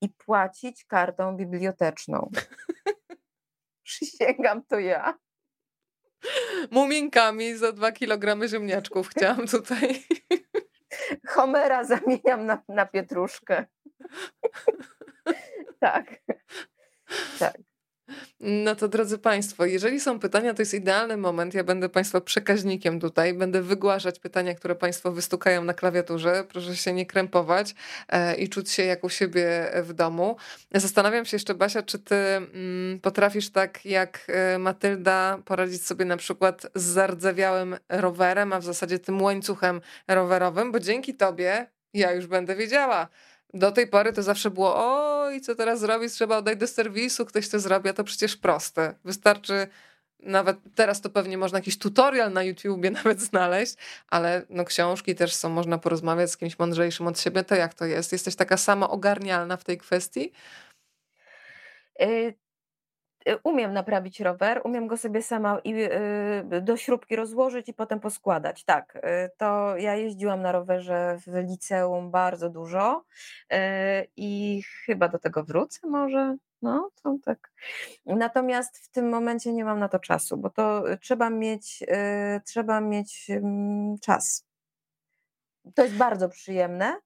i płacić kartą biblioteczną. [laughs] Przysięgam to ja muminkami za dwa kilogramy ziemniaczków [laughs] chciałam tutaj. Homera zamieniam na, na pietruszkę. [laughs] tak. Tak. No to drodzy Państwo, jeżeli są pytania, to jest idealny moment. Ja będę Państwa przekaźnikiem tutaj, będę wygłaszać pytania, które Państwo wystukają na klawiaturze. Proszę się nie krępować e, i czuć się jak u siebie w domu. Zastanawiam się jeszcze, Basia, czy Ty mm, potrafisz tak jak e, Matylda poradzić sobie na przykład z zardzewiałym rowerem, a w zasadzie tym łańcuchem rowerowym, bo dzięki Tobie ja już będę wiedziała, do tej pory to zawsze było, o i co teraz zrobić, trzeba oddać do serwisu, ktoś to zrobi, a to przecież proste. Wystarczy, nawet teraz to pewnie można jakiś tutorial na YouTubie [laughs] nawet znaleźć, ale no książki też są, można porozmawiać z kimś mądrzejszym od siebie, to jak to jest? Jesteś taka sama ogarnialna w tej kwestii? Y umiem naprawić rower, umiem go sobie sama i y, do śrubki rozłożyć i potem poskładać. Tak, y, to ja jeździłam na rowerze w liceum bardzo dużo i chyba do tego wrócę może. No, to tak. Natomiast w tym momencie nie mam na to czasu, bo to trzeba mieć, trzeba mieć czas. To jest bardzo przyjemne,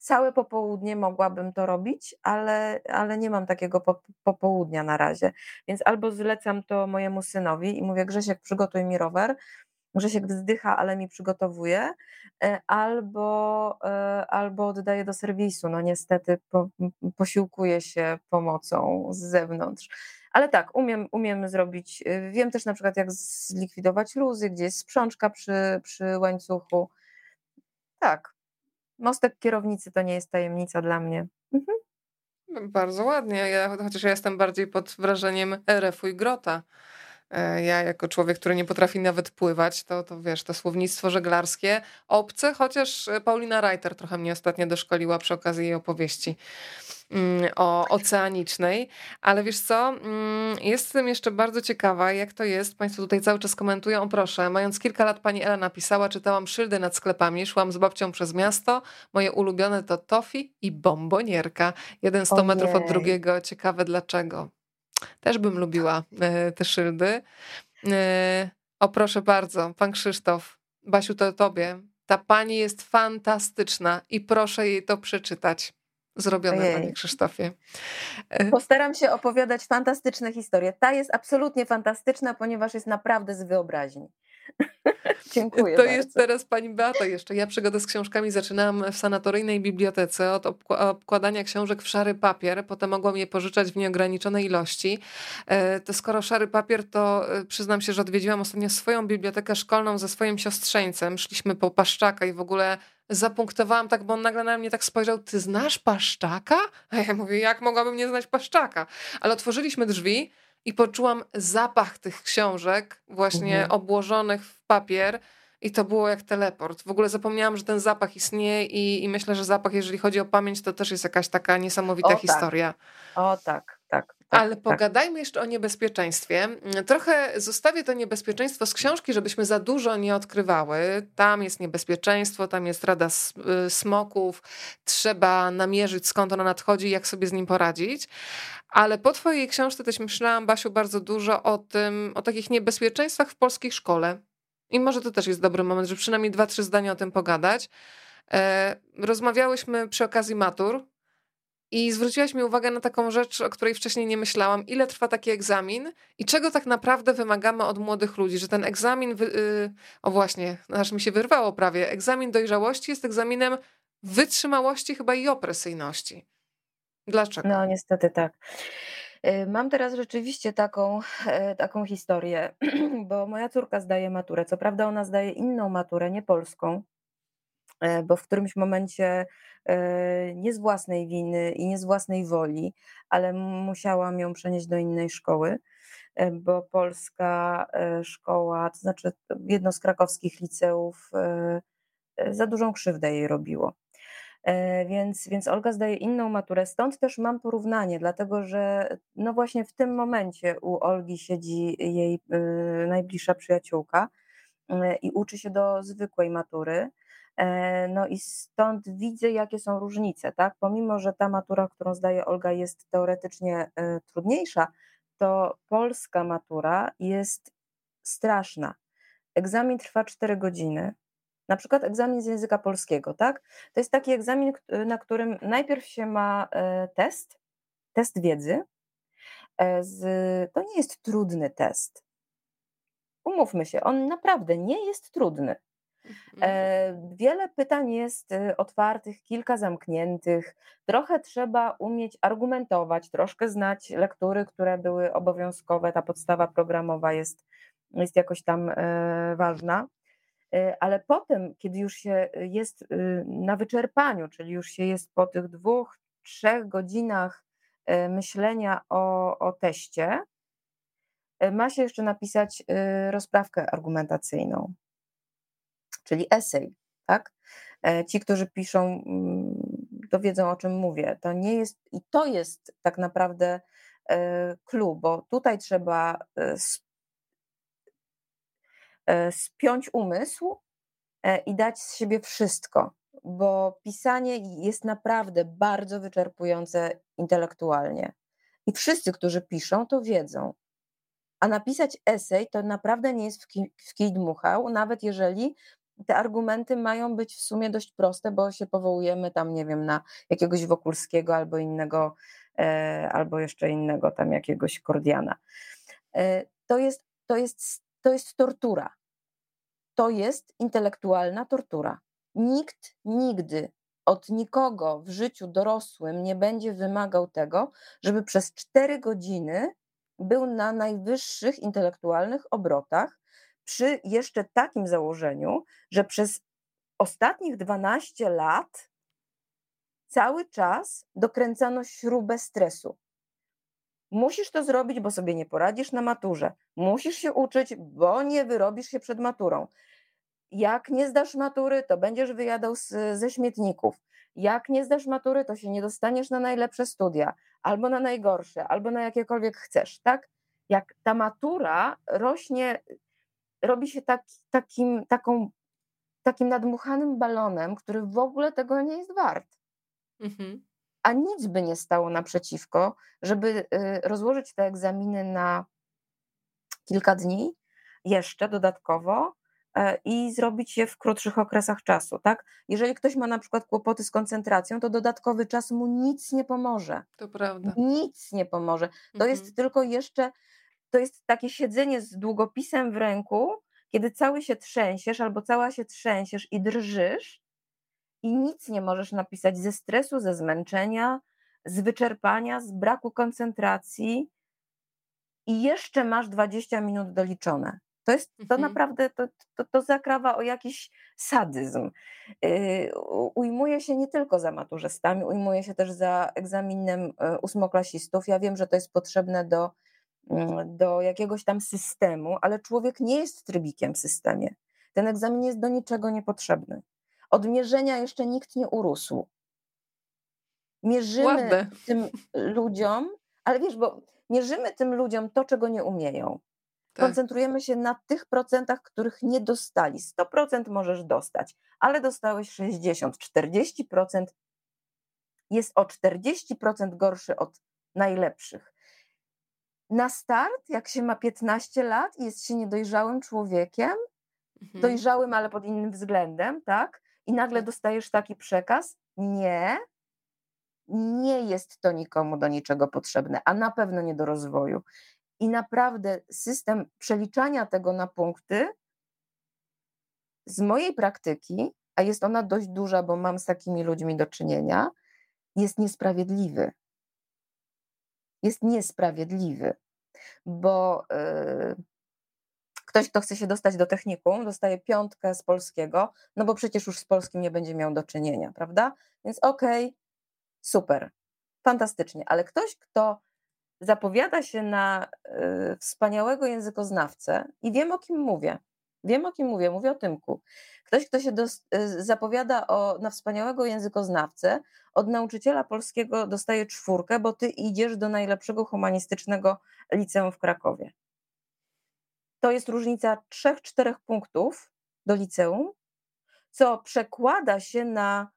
Całe popołudnie mogłabym to robić, ale, ale nie mam takiego popołudnia na razie. Więc albo zlecam to mojemu synowi i mówię: Grzesiek, przygotuj mi rower. Grzesiek wzdycha, ale mi przygotowuje, e, albo, e, albo oddaję do serwisu. No niestety po, posiłkuję się pomocą z zewnątrz. Ale tak, umiem, umiem zrobić. E, wiem też na przykład, jak zlikwidować luzy, gdzie jest sprzączka przy, przy łańcuchu. Tak, Mostek kierownicy to nie jest tajemnica dla mnie. Mhm. No, bardzo ładnie, ja, chociaż ja jestem bardziej pod wrażeniem RF-u i Grota. E, ja jako człowiek, który nie potrafi nawet pływać, to, to wiesz, to słownictwo żeglarskie obce, chociaż Paulina Reiter trochę mnie ostatnio doszkoliła przy okazji jej opowieści. Mm, o oceanicznej, ale wiesz co, mm, jestem jeszcze bardzo ciekawa, jak to jest. Państwo tutaj cały czas komentują. O proszę, mając kilka lat pani Ela napisała, czytałam szyldy nad sklepami, szłam z babcią przez miasto. Moje ulubione to tofi i bombonierka. Jeden 100 metrów od drugiego. Ciekawe dlaczego. Też bym lubiła e, te szyldy. E, o proszę bardzo, pan Krzysztof, Basiu, to tobie. Ta pani jest fantastyczna i proszę jej to przeczytać. Zrobione, Ojej. panie Krzysztofie. E, Postaram się opowiadać fantastyczne historie. Ta jest absolutnie fantastyczna, ponieważ jest naprawdę z wyobraźni. [laughs] Dziękuję. To bardzo. jest teraz pani Beata jeszcze. Ja przygodę z książkami zaczynałam w sanatoryjnej bibliotece od obkładania książek w szary papier. Potem mogłam je pożyczać w nieograniczonej ilości. E, to skoro szary papier, to e, przyznam się, że odwiedziłam ostatnio swoją bibliotekę szkolną ze swoim siostrzeńcem. Szliśmy po Paszczaka i w ogóle zapunktowałam tak, bo on nagle na mnie tak spojrzał, ty znasz Paszczaka? A ja mówię, jak mogłabym nie znać Paszczaka? Ale otworzyliśmy drzwi i poczułam zapach tych książek, właśnie mhm. obłożonych w papier. I to było jak teleport. W ogóle zapomniałam, że ten zapach istnieje i, i myślę, że zapach, jeżeli chodzi o pamięć, to też jest jakaś taka niesamowita o, tak. historia. Tak. O tak, tak. Tak, Ale tak. pogadajmy jeszcze o niebezpieczeństwie. Trochę zostawię to niebezpieczeństwo z książki, żebyśmy za dużo nie odkrywały. Tam jest niebezpieczeństwo, tam jest rada y, smoków, trzeba namierzyć skąd ono nadchodzi i jak sobie z nim poradzić. Ale po twojej książce też myślałam, Basiu, bardzo dużo o tym, o takich niebezpieczeństwach w polskiej szkole. I może to też jest dobry moment, żeby przynajmniej dwa, trzy zdania o tym pogadać. E, rozmawiałyśmy przy okazji matur i zwróciłaś mi uwagę na taką rzecz, o której wcześniej nie myślałam. Ile trwa taki egzamin i czego tak naprawdę wymagamy od młodych ludzi? Że ten egzamin, wy... Y, o właśnie, aż mi się wyrwało prawie, egzamin dojrzałości jest egzaminem wytrzymałości chyba i opresyjności. Dlaczego? No niestety tak. Y, mam teraz rzeczywiście taką, e, taką historię, [clears throat] bo moja córka zdaje maturę. Co prawda ona zdaje inną maturę, nie polską, bo w którymś momencie e, nie z własnej winy i nie z własnej woli, ale musiałam ją przenieść do innej szkoły, bo polska szkoła, to znaczy jedno z krakowskich liceów, za dużą krzywdę jej robiło. E, więc, więc Olga zdaje inną maturę. Stąd też mam porównanie, dlatego że no właśnie w tym momencie u Olgi siedzi jej najbliższa przyjaciółka i uczy się do zwykłej matury. E, no i stąd widzę, jakie są różnice, tak? Pomimo, że ta matura, którą zdaje Olga, jest teoretycznie y, trudniejsza, to polska matura jest straszna. Egzamin trwa 4 godziny. Na przykład egzamin z języka polskiego, tak? To jest taki egzamin, na którym najpierw się ma e, test, test wiedzy. E, z, to nie jest trudny test. Umówmy się, on naprawdę nie jest trudny. Mhm. E, wiele pytań jest otwartych, kilka zamkniętych. Trochę trzeba umieć argumentować, troszkę znać lektury, które były obowiązkowe. Ta podstawa programowa jest, jest jakoś tam ważna. E, ale potem, kiedy już się jest y, na wyczerpaniu, czyli już się jest po tych dwóch, trzech godzinach e, myślenia o, o teście, e, ma się jeszcze napisać rozprawkę argumentacyjną, czyli esej, tak? Ci, którzy piszą, mm, to wiedzą o czym mówię. To nie jest, i to jest tak naprawdę clue, bo tutaj trzeba spiąć umysł i dać z siebie wszystko, bo pisanie jest naprawdę bardzo wyczerpujące intelektualnie. I wszyscy, którzy piszą, to wiedzą. A napisać esej to naprawdę nie jest w kij, w kij dmuchał, nawet jeżeli te argumenty mają być w sumie dość proste, bo się powołujemy tam, nie wiem, na jakiegoś Wokulskiego albo innego, e, albo jeszcze innego tam jakiegoś Kordiana. E, to, jest, to, jest, to jest tortura. To jest intelektualna tortura. Nikt nigdy od nikogo w życiu dorosłym nie będzie wymagał tego, żeby przez cztery godziny był na najwyższych intelektualnych obrotach, przy jeszcze takim założeniu, że przez ostatnich 12 lat cały czas dokręcano śrubę stresu. Musisz to zrobić, bo sobie nie poradzisz na maturze. Musisz się uczyć, bo nie wyrobisz się przed maturą. Jak nie zdasz matury, to będziesz wyjadał z, ze śmietników. Jak nie zdasz matury, to się nie dostaniesz na najlepsze studia, albo na najgorsze, albo na jakiekolwiek chcesz, tak? Jak ta matura rośnie, robi się tak, takim, taką, takim nadmuchanym balonem, który w ogóle tego nie jest wart. Mhm. A nic by nie stało naprzeciwko, żeby y, rozłożyć te egzaminy na kilka dni jeszcze dodatkowo E, i zrobić je w krótszych okresach czasu, tak? Jeżeli ktoś ma na przykład kłopoty z koncentracją, to dodatkowy czas mu nic nie pomoże. To prawda. Nic nie pomoże. To mhm. jest tylko jeszcze, to jest takie siedzenie z długopisem w ręku, kiedy cały się trzęsiesz albo cała się trzęsiesz i drżysz i nic nie możesz napisać ze stresu, ze zmęczenia, z wyczerpania, z braku koncentracji i jeszcze masz 20 minut doliczone. To jest to mhm. naprawdę, to, to, to zakrawa o jakiś sadyzm. Yy, ujmuje się nie tylko za maturzystami, ujmuje się też za egzaminem e, ósmoklasistów. Ja wiem, że to jest potrzebne do, do jakiegoś tam systemu, ale człowiek nie jest trybikiem w systemie. Ten egzamin jest do niczego niepotrzebny. Od mierzenia jeszcze nikt nie urósł. Mierzymy Ładne. tym ludziom, ale wiesz, bo mierzymy tym ludziom to, czego nie umieją. Tak. Koncentrujemy się na tych procentach, których nie dostali. 100% możesz dostać, ale dostałeś 60, 40% jest o 40% gorszy od najlepszych. Na start, jak się ma 15 lat i jest się niedojrzałym człowiekiem, mhm. dojrzałym, ale pod innym względem, tak? I nagle dostajesz taki przekaz, nie, nie jest to nikomu do niczego potrzebne, a na pewno nie do rozwoju. I naprawdę system przeliczania tego na punkty z mojej praktyki, a jest ona dość duża, bo mam z takimi ludźmi do czynienia, jest niesprawiedliwy. Jest niesprawiedliwy, bo yy, ktoś, kto chce się dostać do technikum, dostaje piątkę z polskiego, no bo przecież już z polskim nie będzie miał do czynienia, prawda? Więc okej, okay, super, fantastycznie, ale ktoś, kto zapowiada się na y, wspaniałego językoznawcę i wiem o kim mówię. Wiem o kim mówię, mówię o Tymku. Ktoś, kto się y, zapowiada o, na wspaniałego językoznawcę, od nauczyciela polskiego dostaje czwórkę, bo ty idziesz do najlepszego humanistycznego liceum w Krakowie. To jest różnica 3-4 punktów do liceum, co przekłada się na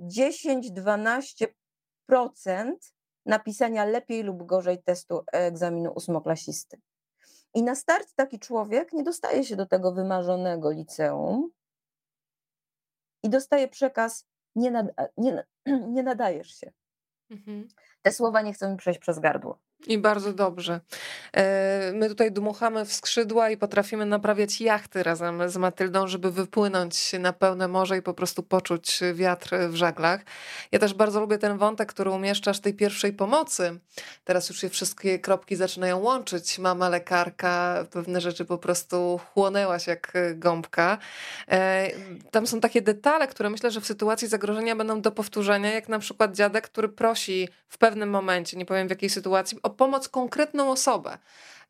10-12% napisania lepiej lub gorzej testu egzaminu ósmoklasisty. I na start taki człowiek nie dostaje się do tego wymarzonego liceum i dostaje przekaz: nie, nad, nie, [clears throat] nie nadajesz się. Mhm. Te słowa nie chcą mi przejść przez gardło. I bardzo dobrze. E, my tutaj dmuchamy w skrzydła i potrafimy naprawiać jachty razem z Matyldą, żeby wypłynąć na pełne morze i po prostu poczuć wiatr w żaglach. Ja też bardzo lubię ten wątek, który umieszczasz tej pierwszej pomocy. Teraz już się wszystkie kropki zaczynają łączyć. Mama lekarka, pewne rzeczy po prostu chłonęłaś jak gąbka. E, tam są takie detale, które myślę, że w sytuacji zagrożenia będą do powtórzenia, jak na przykład dziadek, który prosi w pewnym momencie, nie powiem w jakiej sytuacji, o pomoc konkretną osobę.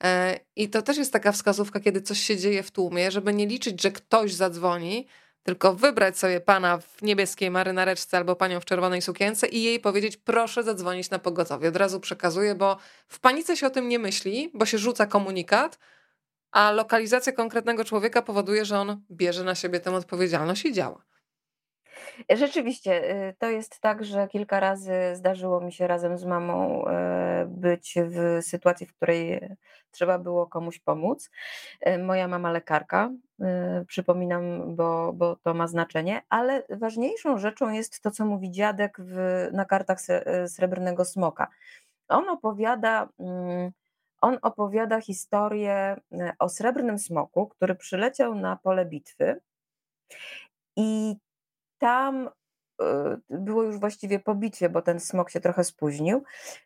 E, I to też jest taka wskazówka, kiedy coś się dzieje w tłumie, żeby nie liczyć, że ktoś zadzwoni, tylko wybrać sobie pana w niebieskiej marynareczce albo panią w czerwonej sukience i jej powiedzieć, proszę zadzwonić na pogotowie. Od razu przekazuję, bo w panice się o tym nie myśli, bo się rzuca komunikat, a lokalizacja konkretnego człowieka powoduje, że on bierze na siebie tę odpowiedzialność i działa. Rzeczywiście, y, to jest tak, że kilka razy zdarzyło mi się razem z mamą e, być w sytuacji, w której trzeba było komuś pomóc. E, moja mama lekarka, y, przypominam, bo, bo to ma znaczenie, ale ważniejszą rzeczą jest to, co mówi dziadek w, na kartach srebrnego smoka. On opowiada. Mm, on opowiada historię o srebrnym smoku, który przyleciał na pole bitwy i tam e, było już właściwie po bitwie, bo ten smok się trochę spóźnił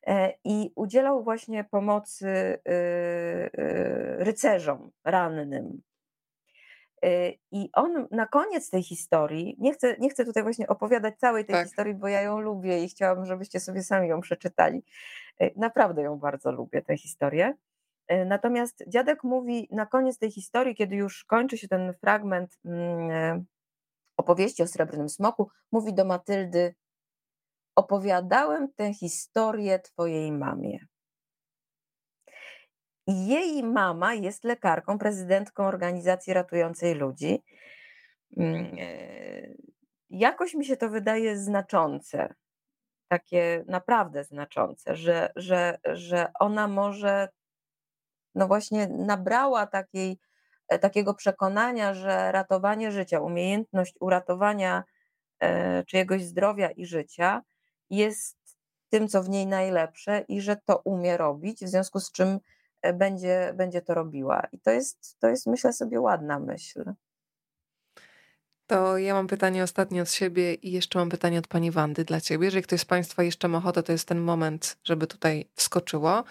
e, i udzielał właśnie pomocy e, rycerzom rannym. I on na koniec tej historii, nie chcę, nie chcę tutaj właśnie opowiadać całej tej tak. historii, bo ja ją lubię i chciałabym, żebyście sobie sami ją przeczytali. Naprawdę ją bardzo lubię, tę historię. Natomiast dziadek mówi na koniec tej historii, kiedy już kończy się ten fragment mm, opowieści o Srebrnym Smoku, mówi do Matyldy: Opowiadałem tę historię twojej mamie. Jej mama jest lekarką, prezydentką organizacji ratującej ludzi. Mm, e, jakoś mi się to wydaje znaczące, takie naprawdę znaczące, że, że, że ona może, no właśnie, nabrała takiej takiego przekonania, że ratowanie życia, umiejętność uratowania e, czyjegoś zdrowia i życia jest tym, co w niej najlepsze i że to umie robić, w związku z czym e, będzie, będzie to robiła. I to jest, to jest, myślę sobie, ładna myśl. To ja mam pytanie ostatnie od siebie i jeszcze mam pytanie od pani Wandy dla ciebie. Jeżeli ktoś z Państwa jeszcze ma ochotę, to jest ten moment, żeby tutaj wskoczyło.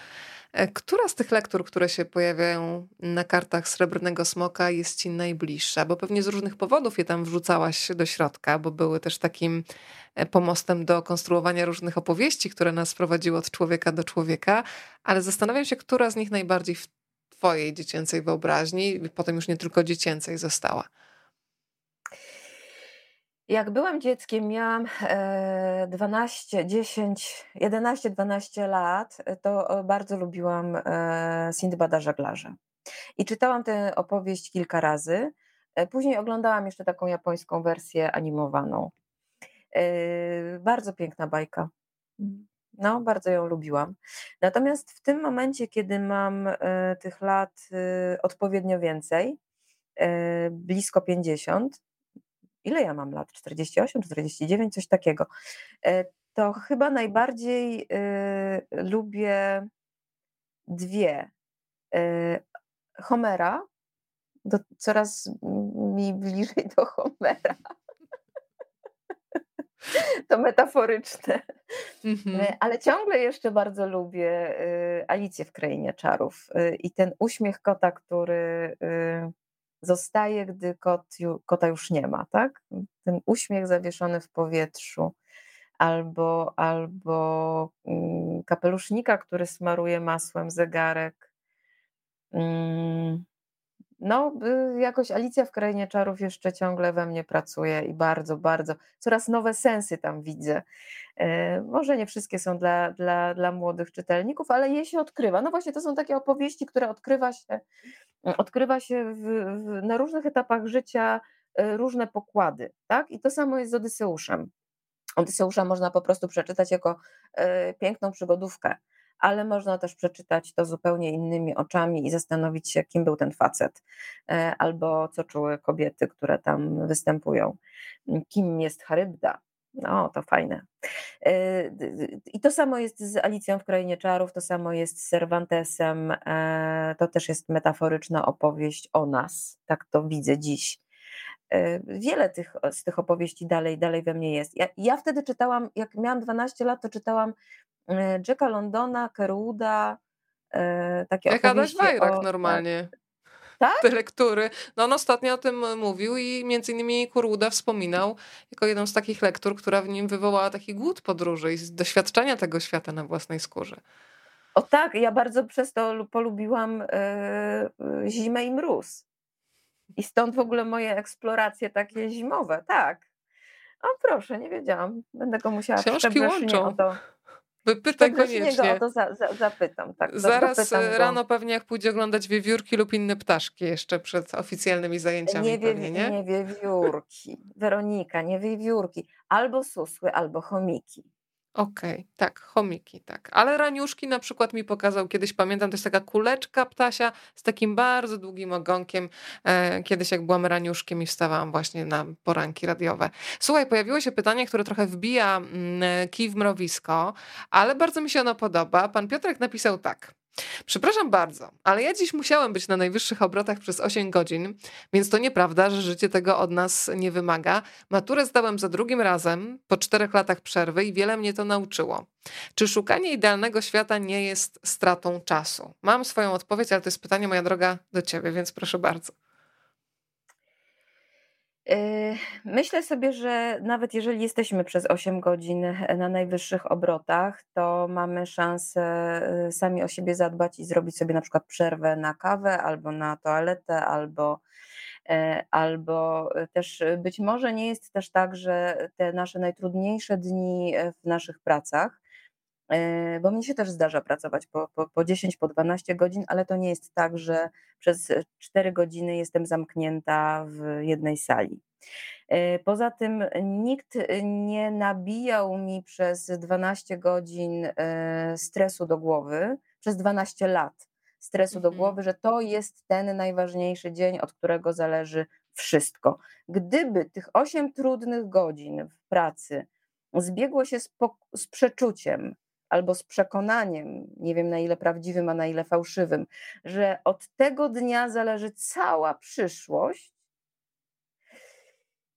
E, która z tych lektur, które się pojawiają na kartach Srebrnego Smoka jest ci najbliższa? Bo pewnie z różnych powodów je tam wrzucałaś do środka, bo były też takim e, pomostem do konstruowania różnych opowieści, które nas prowadziły od człowieka do człowieka, ale zastanawiam się, która z nich najbardziej w twojej dziecięcej wyobraźni, potem już nie tylko dziecięcej została. Jak byłam dzieckiem, miałam 12, 10, 11, 12 lat, to bardzo lubiłam e, Sindbada Żeglarza. I czytałam tę opowieść kilka razy. E, później oglądałam jeszcze taką japońską wersję animowaną. E, bardzo piękna bajka. No, bardzo ją lubiłam. Natomiast w tym momencie, kiedy mam tych lat odpowiednio więcej, blisko 50, ile ja mam lat? 48, 49, coś takiego. E, to chyba najbardziej y, lubię dwie. Y, Homera, do, coraz mi bliżej do Homera. [laughs] to metaforyczne. Mm-hmm. Ale ciągle jeszcze bardzo lubię Alicję w Krainie Czarów i ten uśmiech kota, który zostaje, gdy kot, kota już nie ma, tak? Ten uśmiech zawieszony w powietrzu, albo, albo mm, kapelusznika, który smaruje masłem zegarek. Mm, no, y, jakoś Alicja w Krainie Czarów jeszcze ciągle we mnie pracuje i bardzo, bardzo, coraz nowe sensy tam widzę. E, może nie wszystkie są dla, dla, dla młodych czytelników, ale je się odkrywa. No właśnie, to są takie opowieści, które odkrywa się odkrywa się w, w, na różnych etapach życia e, różne pokłady, tak? I to samo jest z Odyseuszem. Odyseusza można po prostu przeczytać jako e, piękną przygodówkę, ale można też przeczytać to zupełnie innymi oczami i zastanowić się, kim był ten facet, e, albo co czuły kobiety, które tam występują. Kim jest Charybda, no, to fajne. E, I to samo jest z Alicją w Krainie Czarów, to samo jest z Cervantesem. E, to też jest metaforyczna opowieść o nas. Tak to widzę dziś. E, wiele tych, z tych opowieści dalej, dalej we mnie jest. Ja, ja wtedy czytałam, jak miałam 12 lat, to czytałam Jacka Londona, Kerwooda, takie Jak opowieści. Jak Adaś tak, normalnie tak? te lektury. No on ostatnio o tym mówił i między innymi Kurłuda wspominał jako jedną z takich lektur, która w nim wywołała taki głód podróży i doświadczenia tego świata na własnej skórze. O tak, ja bardzo przez to polubiłam yy, zimę i mróz. I stąd w ogóle moje eksploracje takie zimowe, tak. O proszę, nie wiedziałam. Będę go musiała Książki łączą. o to Wypytaj koniecznie. o to za, za, zapytam. Tak, Zaraz rano pewnie jak pójdzie oglądać wiewiórki lub inne ptaszki jeszcze przed oficjalnymi zajęciami. Nie, wie, pewnie, nie? nie wiewiórki. Weronika, nie wiewiórki. Albo susły, albo chomiki. Okej, okay, tak, chomiki, tak. Ale raniuszki na przykład mi pokazał kiedyś, pamiętam, to jest taka kuleczka ptasia z takim bardzo długim ogonkiem. E, kiedyś jak byłam raniuszkiem i wstawałam właśnie na poranki radiowe. Słuchaj, pojawiło się pytanie, które trochę wbija mm, kij w mrowisko, ale bardzo mi się ono podoba. Pan Piotrek napisał tak. Przepraszam bardzo, ale ja dziś musiałem być na najwyższych obrotach przez 8 godzin, więc to nieprawda, że życie tego od nas nie wymaga. Maturę zdałem za drugim razem, po czterech latach przerwy i wiele mnie to nauczyło. Czy szukanie idealnego świata nie jest stratą czasu? Mam swoją odpowiedź, ale to jest pytanie, moja droga, do ciebie, więc proszę bardzo. Yy, myślę sobie, że nawet jeżeli jesteśmy przez 8 godzin na najwyższych obrotach, to mamy szansę yy, sami o siebie zadbać i zrobić sobie na przykład przerwę na kawę albo na toaletę, albo, yy, albo też być może nie jest też tak, że te nasze najtrudniejsze dni w naszych pracach E, bo mi się też zdarza pracować po, po, po 10, po 12 godzin, ale to nie jest tak, że przez 4 godziny jestem zamknięta w jednej sali. E, poza tym nikt nie nabijał mi przez 12 godzin e, stresu do głowy, przez 12 lat stresu do mhm. głowy, że to jest ten najważniejszy dzień, od którego zależy wszystko. Gdyby tych 8 trudnych godzin w pracy zbiegło się z, z przeczuciem, albo z przekonaniem, nie wiem na ile prawdziwym, a na ile fałszywym, że od tego dnia zależy cała przyszłość,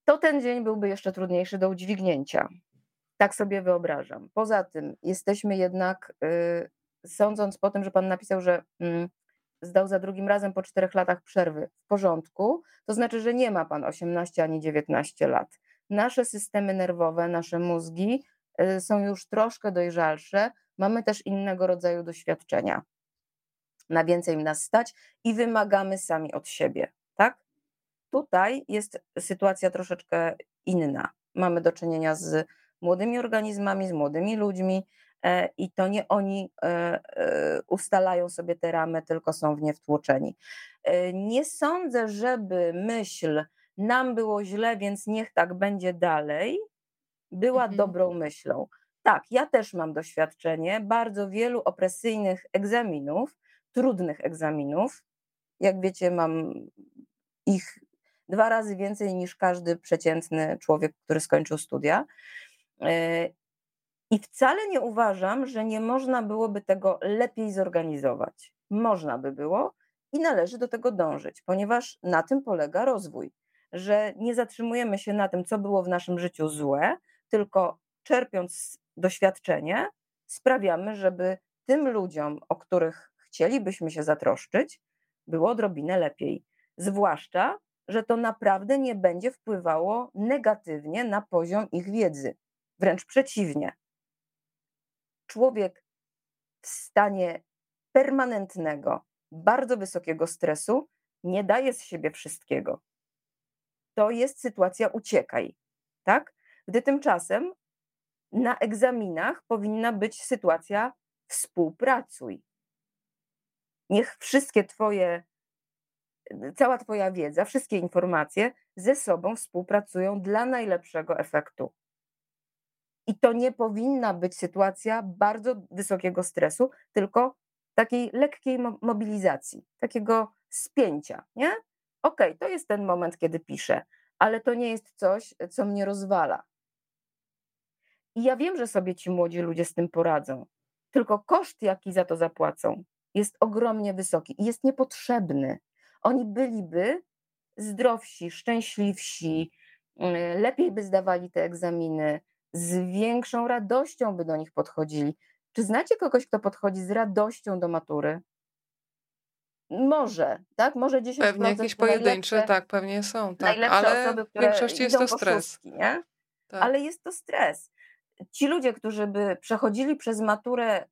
to ten dzień byłby jeszcze trudniejszy do udźwignięcia. Tak sobie wyobrażam. Poza tym jesteśmy jednak, yy, sądząc po tym, że pan napisał, że yy, zdał za drugim razem po czterech latach przerwy w porządku, to znaczy, że nie ma pan 18 ani 19 lat. Nasze systemy nerwowe, nasze mózgi są już troszkę dojrzalsze, mamy też innego rodzaju doświadczenia. Na więcej nas stać i wymagamy sami od siebie, tak? Tutaj jest sytuacja troszeczkę inna. Mamy do czynienia z młodymi organizmami, z młodymi ludźmi e, i to nie oni e, e, ustalają sobie te ramy, tylko są w nie wtłoczeni. Nie sądzę, żeby myśl nam było źle, więc niech tak będzie dalej, była mhm. dobrą myślą. Tak, ja też mam doświadczenie bardzo wielu opresyjnych egzaminów, trudnych egzaminów. Jak wiecie, mam ich dwa razy więcej niż każdy przeciętny człowiek, który skończył studia. E, I wcale nie uważam, że nie można byłoby tego lepiej zorganizować. Można by było i należy do tego dążyć, ponieważ na tym polega rozwój, że nie zatrzymujemy się na tym, co było w naszym życiu złe, tylko czerpiąc doświadczenie, sprawiamy, żeby tym ludziom, o których chcielibyśmy się zatroszczyć, było odrobinę lepiej. Zwłaszcza, że to naprawdę nie będzie wpływało negatywnie na poziom ich wiedzy. Wręcz przeciwnie. Człowiek w stanie permanentnego, bardzo wysokiego stresu nie daje z siebie wszystkiego. To jest sytuacja uciekaj, tak? Gdy tymczasem na egzaminach powinna być sytuacja współpracuj. Niech wszystkie Twoje, cała Twoja wiedza, wszystkie informacje ze sobą współpracują dla najlepszego efektu. I to nie powinna być sytuacja bardzo wysokiego stresu, tylko takiej lekkiej mobilizacji, takiego spięcia, nie? Okej, okay, to jest ten moment, kiedy piszę, ale to nie jest coś, co mnie rozwala. I ja wiem, że sobie ci młodzi ludzie z tym poradzą, tylko koszt, jaki za to zapłacą, jest ogromnie wysoki i jest niepotrzebny. Oni byliby zdrowsi, szczęśliwsi, mm, lepiej by zdawali te egzaminy, z większą radością by do nich podchodzili. Czy znacie kogoś, kto podchodzi z radością do matury? Może, tak? Może 10% Pewnie jakieś pojedyncze, tak, pewnie są, tak. ale osoby, w większości jest to stres. Szóstki, nie? Tak. Ale jest to stres ci ludzie, którzy by przechodzili przez maturę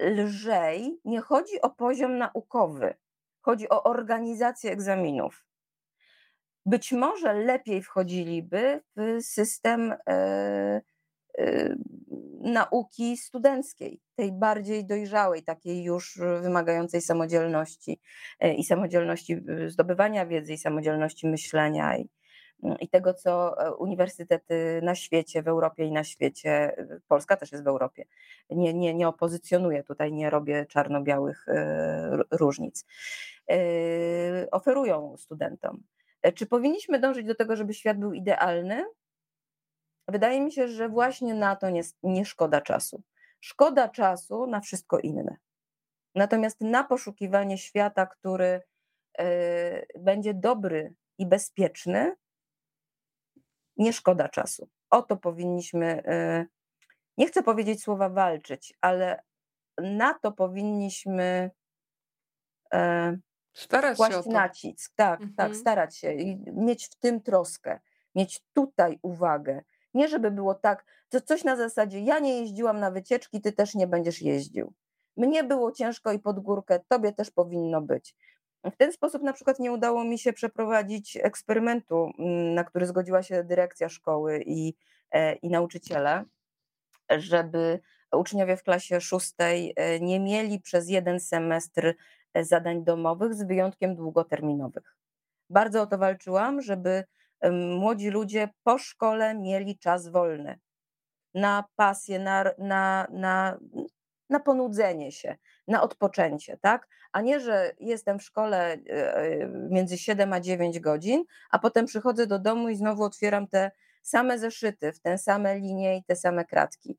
lżej, nie chodzi o poziom naukowy, chodzi o organizację egzaminów. być może lepiej wchodziliby w system nauki studenckiej, tej bardziej dojrzałej, takiej już wymagającej samodzielności i samodzielności zdobywania wiedzy i samodzielności myślenia i, i tego, co e, uniwersytety na świecie, w Europie i na świecie, Polska też jest w Europie, nie, nie, nie opozycjonuję tutaj, nie robię czarno-białych e, różnic, e, oferują studentom. Czy powinniśmy dążyć do tego, żeby świat był idealny? Wydaje mi się, że właśnie na to nie, nie szkoda czasu. Szkoda czasu na wszystko inne. Natomiast na poszukiwanie świata, który będzie dobry i bezpieczny, nie szkoda czasu. O to powinniśmy, y, nie chcę powiedzieć słowa walczyć, ale na to powinniśmy e, starać kłaść się nacisk. Tak, tak mhm. tak, starać się i mieć w tym troskę, mieć tutaj uwagę. Nie żeby było tak, to coś na zasadzie ja nie jeździłam na wycieczki, ty też nie będziesz jeździł. Mnie było ciężko i pod górkę, tobie też powinno być. W ten sposób na przykład nie udało mi się przeprowadzić eksperymentu, mm, na który zgodziła się dyrekcja szkoły i, e, i nauczyciele, żeby uczniowie w klasie szóstej e, nie mieli przez jeden semestr e, zadań domowych, z wyjątkiem długoterminowych. Bardzo o to walczyłam, żeby młodzi ludzie po szkole mieli czas wolny na pasję, na, na, na, na ponudzenie się, na odpoczęcie, tak? A nie, że jestem w szkole e, e, między 7 a 9 godzin, a potem przychodzę do domu i znowu otwieram te same zeszyty, w te same linie i te same kratki.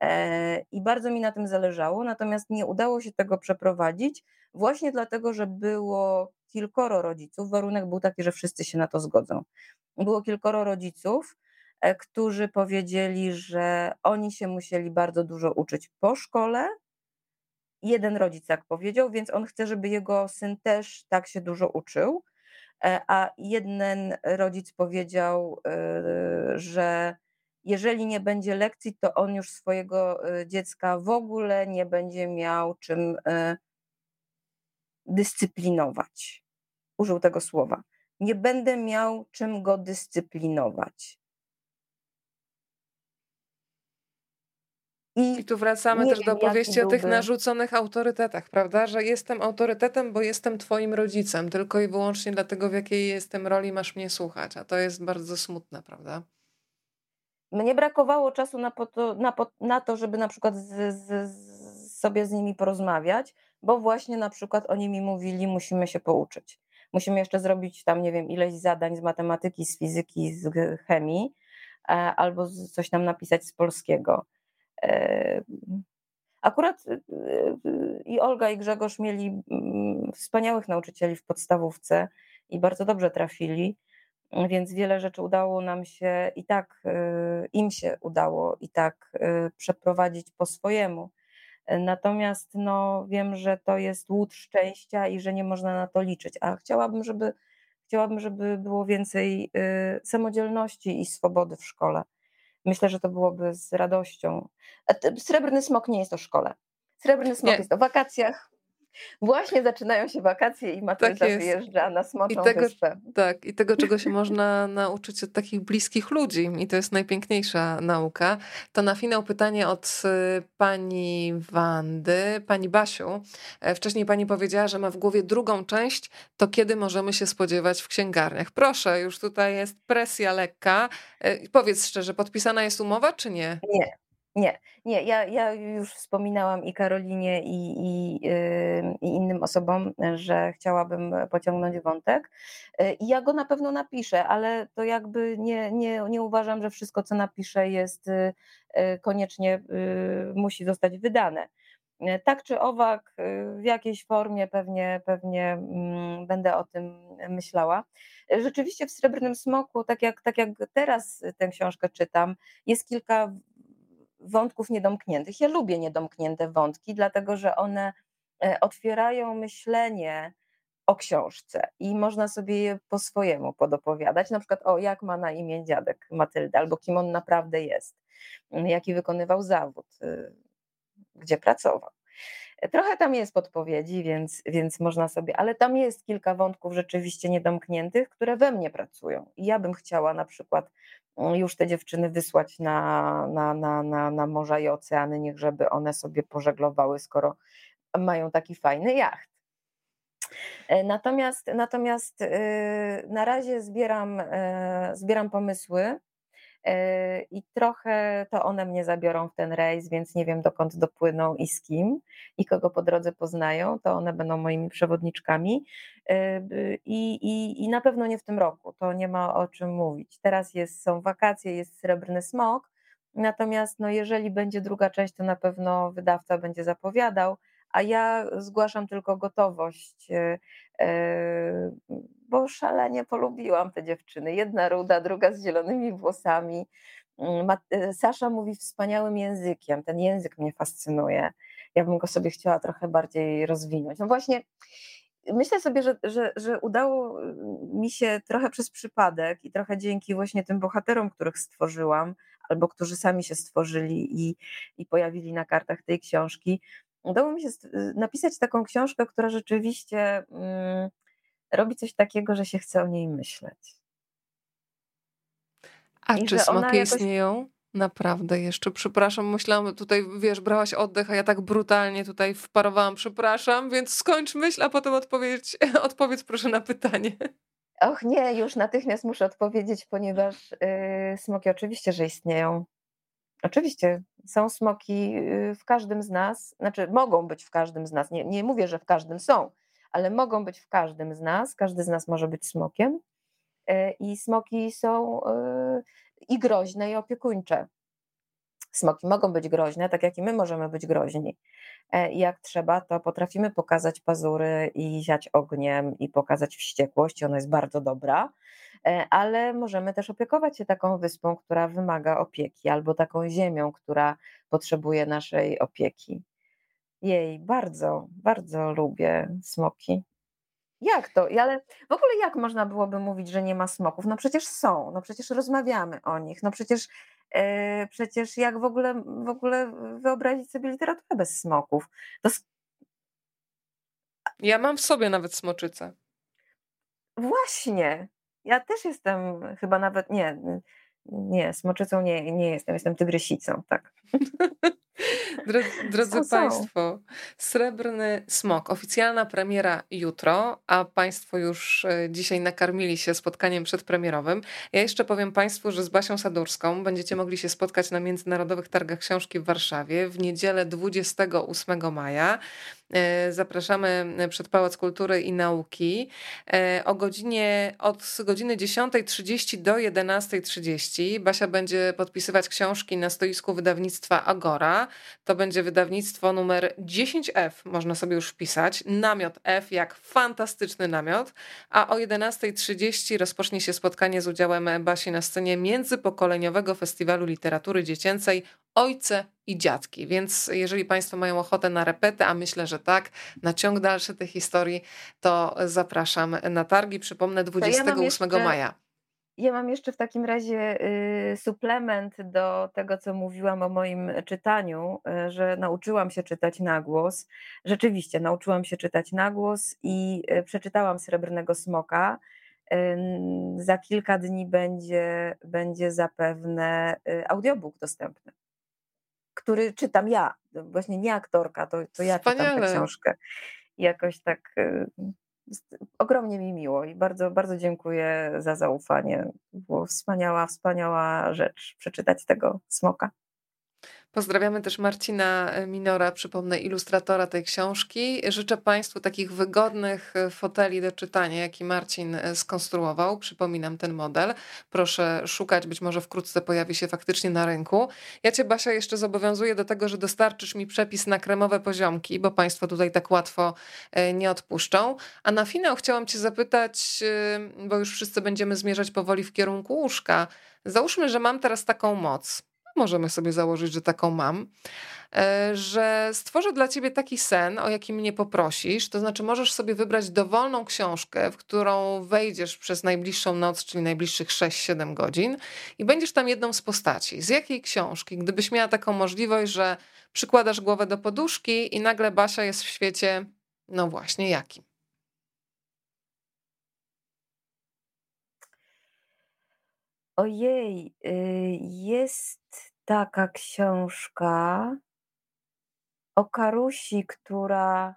E, I bardzo mi na tym zależało, natomiast nie udało się tego przeprowadzić, właśnie dlatego, że było kilkoro rodziców. Warunek był taki, że wszyscy się na to zgodzą. Było kilkoro rodziców, którzy powiedzieli, że oni się musieli bardzo dużo uczyć po szkole, jeden rodzic tak powiedział, więc on chce, żeby jego syn też tak się dużo uczył. E, a jeden rodzic powiedział, e, że jeżeli nie będzie lekcji, to on już swojego e, dziecka w ogóle nie będzie miał czym dyscyplinować. Użył tego słowa. Nie będę miał czym go dyscyplinować. I, I tu wracamy też do opowieści o tych narzuconych autorytetach, prawda? Że jestem autorytetem, bo jestem twoim rodzicem, tylko i wyłącznie dlatego, w jakiej jestem roli masz mnie słuchać. A to jest bardzo smutne, prawda? Mnie brakowało czasu na, to, na, na to, żeby na przykład z, z, z sobie z nimi porozmawiać, bo właśnie na przykład oni mi mówili, musimy się pouczyć. Musimy jeszcze zrobić tam, nie wiem, ileś zadań z matematyki, z fizyki, z chemii, e, albo coś tam napisać z polskiego Akurat y, y, i Olga, i Grzegorz mieli mm, wspaniałych nauczycieli w podstawówce i bardzo dobrze trafili, więc wiele rzeczy udało nam się i tak, im się udało i tak przeprowadzić po swojemu. Natomiast no, wiem, że to jest łód szczęścia i że nie można na to liczyć. A chciałabym, żeby, chciałabym, żeby było więcej samodzielności i swobody w szkole. Myślę, że to byłoby z radością. Srebrny smok nie jest o szkole. Srebrny smok nie. jest o wakacjach. Właśnie zaczynają się wakacje i Matylda tak wyjeżdża na Smoczą I tego, Wyspę. Tak, i tego, czego się można [laughs] nauczyć od takich bliskich ludzi i to jest najpiękniejsza nauka. To na finał pytanie od y, pani Wandy. Pani Basiu, e, wcześniej pani powiedziała, że ma w głowie drugą część, to kiedy możemy się spodziewać w księgarniach? Proszę, już tutaj jest presja lekka. E, powiedz szczerze, podpisana jest umowa czy nie? Nie, nie, nie, ja, ja już wspominałam i Karolinie, i, i, i innym osobom, że chciałabym pociągnąć wątek. Y, I ja go na pewno napiszę, ale to jakby nie, nie, nie uważam, że wszystko, co napiszę, jest y, y, koniecznie musi zostać wydane. Tak czy owak, w jakiejś formie pewnie, pewnie mm, będę o tym myślała. Rzeczywiście w Srebrnym Smoku, tak jak, tak jak teraz tę książkę czytam, jest kilka wątków niedomkniętych. Ja lubię niedomknięte wątki, dlatego że one e, otwierają myślenie o książce i można sobie je po swojemu podopowiadać. Na przykład o jak ma na imię dziadek Matylda, albo kim on naprawdę jest, jaki wykonywał zawód, y, gdzie pracował. Trochę tam jest podpowiedzi, więc, więc można sobie, ale tam jest kilka wątków rzeczywiście niedomkniętych, które we mnie pracują. I ja bym chciała na przykład już te dziewczyny wysłać na, na, na, na, na morza i oceany, niech żeby one sobie pożeglowały, skoro mają taki fajny jacht. E, natomiast, natomiast y, na razie zbieram, e, zbieram pomysły i trochę to one mnie zabiorą w ten rejs, więc nie wiem dokąd dopłyną i z kim i kogo po drodze poznają. To one będą moimi przewodniczkami i, i, i na pewno nie w tym roku. To nie ma o czym mówić. Teraz jest, są wakacje, jest srebrny smok. Natomiast no, jeżeli będzie druga część, to na pewno wydawca będzie zapowiadał a ja zgłaszam tylko gotowość, e, e, bo szalenie polubiłam te dziewczyny. Jedna ruda, druga z zielonymi włosami. Mm, e, Sasza mówi wspaniałym językiem. Ten język mnie fascynuje. Ja bym go sobie chciała trochę bardziej rozwinąć. No właśnie, myślę sobie, że, że, że udało mi się trochę przez przypadek i trochę dzięki właśnie tym bohaterom, których stworzyłam, albo którzy sami się stworzyli i, i pojawili na kartach tej książki, udało mi się y, napisać taką książkę, która rzeczywiście mm, robi coś takiego, że się chce o niej myśleć. A I czy smoki jakoś... istnieją? Naprawdę jeszcze, przepraszam, myślałam tutaj, wiesz, brałaś oddech, a ja tak brutalnie tutaj wparowałam, przepraszam, więc skończ myśl, a potem odpowiedź, [laughs] odpowiedz proszę na pytanie. Och nie, już natychmiast muszę odpowiedzieć, ponieważ yy, smoki oczywiście, że istnieją. Oczywiście są smoki y, w każdym z nas, znaczy mogą być w każdym z nas. Nie, nie mówię, że w każdym są, ale mogą być w każdym z nas. Każdy z nas może być smokiem. Y, I smoki są y, i groźne, i opiekuńcze. Smoki mogą być groźne, tak jak i my możemy być groźni. E, jak trzeba, to potrafimy pokazać pazury i siać ogniem i pokazać wściekłość. Ona jest bardzo dobra E, ale możemy też opiekować się taką wyspą, która wymaga opieki, albo taką ziemią, która potrzebuje naszej opieki. Jej, bardzo, bardzo lubię smoki. Jak to? Ale w ogóle jak można byłoby mówić, że nie ma smoków? No przecież są, no przecież rozmawiamy o nich, no przecież, przecież jak w ogóle, w ogóle wyobrazić sobie literaturę bez smoków? To... Ja mam w sobie nawet smoczycę. Właśnie, ja też jestem chyba nawet, nie, nie, smoczycą nie, nie jestem, jestem tygrysicą, tak. [laughs] [laughs] Drodzy, drodzy Państwo, Srebrny Smok, oficjalna premiera jutro, a Państwo już e, dzisiaj nakarmili się spotkaniem przedpremierowym. Ja jeszcze powiem Państwu, że z Basią Sadurską będziecie mogli się spotkać na Międzynarodowych Targach Książki w Warszawie w niedzielę 28 maja. E, zapraszamy przed Pałac Kultury i Nauki e, o godzinie od godziny 10.30 do 11.30. Basia będzie podpisywać książki na stoisku wydawnictwa Agora. To będzie wydawnictwo numer 10F, można sobie już wpisać. Namiot F, jak fantastyczny namiot. A o 11.30 rozpocznie się spotkanie z udziałem Basi na scenie Międzypokoleniowego Festiwalu Literatury Dziecięcej Ojce i dziadki. Więc jeżeli Państwo mają ochotę na repetę, a myślę, że tak, na ciąg dalszy tej historii, to zapraszam na targi. Przypomnę 28 ja jeszcze, maja. Ja mam jeszcze w takim razie y, suplement do tego, co mówiłam o moim czytaniu, y, że nauczyłam się czytać na głos. Rzeczywiście, nauczyłam się czytać na głos i y, przeczytałam Srebrnego Smoka. Za kilka dni będzie, będzie zapewne audiobook dostępny który czytam ja, właśnie nie aktorka, to, to ja Wspaniale. czytam tę książkę. I jakoś tak y, ogromnie mi miło i bardzo, bardzo dziękuję za zaufanie. Było wspaniała, wspaniała rzecz przeczytać tego smoka. Pozdrawiamy też Marcina e, Minora, przypomnę, ilustratora tej książki. Życzę Państwu takich wygodnych e, foteli do czytania, jaki Marcin e, skonstruował. Przypominam ten model. Proszę szukać, być może wkrótce pojawi się faktycznie na rynku. Ja Cię, Basia, jeszcze zobowiązuję do tego, że dostarczysz mi przepis na kremowe poziomki, bo Państwo tutaj tak łatwo nie odpuszczą. A na finał chciałam Cię zapytać, bo już wszyscy będziemy zmierzać powoli w kierunku łóżka. Załóżmy, że mam teraz taką moc możemy sobie założyć, że taką mam, e, że stworzę dla ciebie taki sen, o jaki mnie poprosisz. To znaczy, możesz sobie wybrać dowolną książkę, w którą wejdziesz przez najbliższą noc, czyli najbliższych 6-7 godzin, i będziesz tam jedną z postaci. Z jakiej książki? Gdybyś miała taką możliwość, że przykładasz głowę do poduszki i nagle Basia jest w świecie, no właśnie, jakim? Ojej, y, jest taka książka o Karusi, która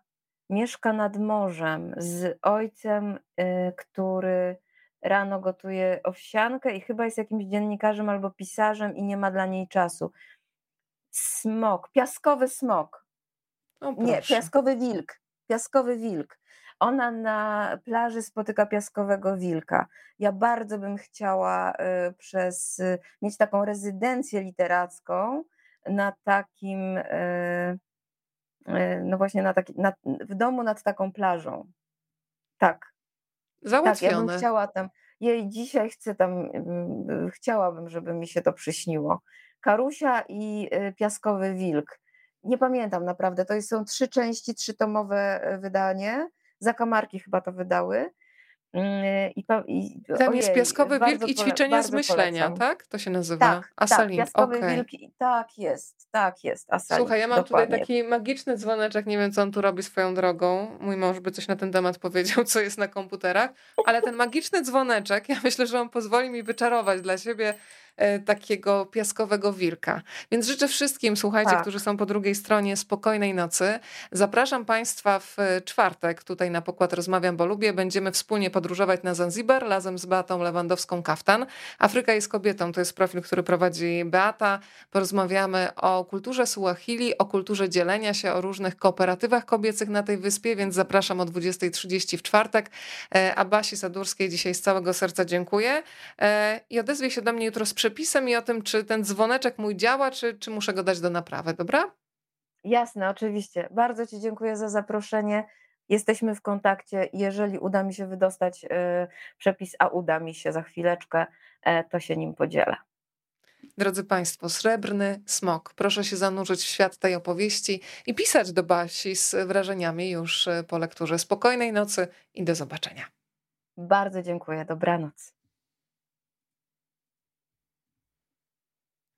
mieszka nad morzem z ojcem, y, który rano gotuje owsiankę i chyba jest jakimś dziennikarzem albo pisarzem i nie ma dla niej czasu. Smok, piaskowy smok. O, Nie, piaskowy wilk. Piaskowy wilk. Ona na plaży spotyka piaskowego wilka. Ja bardzo bym chciała y, przez y, mieć taką rezydencję literacką na takim, y, no właśnie na taki, na, w domu nad taką plażą. Tak. Tak, ja bym chciała tam. Jej dzisiaj chcę tam, chciałabym, żeby mi się to przyśniło. Karusia i Piaskowy Wilk. Nie pamiętam naprawdę, to są trzy części, trzytomowe wydanie Zakamarki chyba to wydały. Mm, I, i, Tam ojej, jest piaskowy wilk i ćwiczenia z myślenia, polecam. tak? To się nazywa tak, Asalim. Tak, piaskowy okay. wilk, tak jest, tak jest. Asalim, Słuchaj, ja mam dokładnie. tutaj taki magiczny dzwoneczek, nie wiem co on tu robi swoją drogą. Mój mąż by coś na ten temat powiedział, co jest na komputerach, ale ten magiczny dzwoneczek, ja myślę, że on pozwoli mi wyczarować dla siebie takiego piaskowego wilka. Więc życzę wszystkim, słuchajcie, tak. którzy są po drugiej stronie, spokojnej nocy. Zapraszam Państwa w czwartek tutaj na pokład Rozmawiam, bo lubię. Będziemy wspólnie podróżować na Zanzibar razem z Beatą Lewandowską-Kaftan. Afryka jest kobietą, to jest profil, który prowadzi Beata. Porozmawiamy o kulturze Suahili, o kulturze dzielenia się, o różnych kooperatywach kobiecych na tej wyspie, więc zapraszam o 20.30 w czwartek. E, a Basi Sadurskiej dzisiaj z całego serca dziękuję e, i odezwie się do mnie jutro z przepisem i o tym, czy ten dzwoneczek mój działa, czy, czy muszę go dać do naprawy, dobra? Jasne, oczywiście. Bardzo Ci dziękuję za zaproszenie. Jesteśmy w kontakcie. Jeżeli uda mi się wydostać y, przepis, a uda mi się za chwileczkę, e, to się nim podzielę. Drodzy Państwo, srebrny smok. Proszę się zanurzyć w świat tej opowieści i pisać do Basi z wrażeniami już e, po lekturze. Spokojnej nocy i do zobaczenia. Bardzo dziękuję. Dobranoc.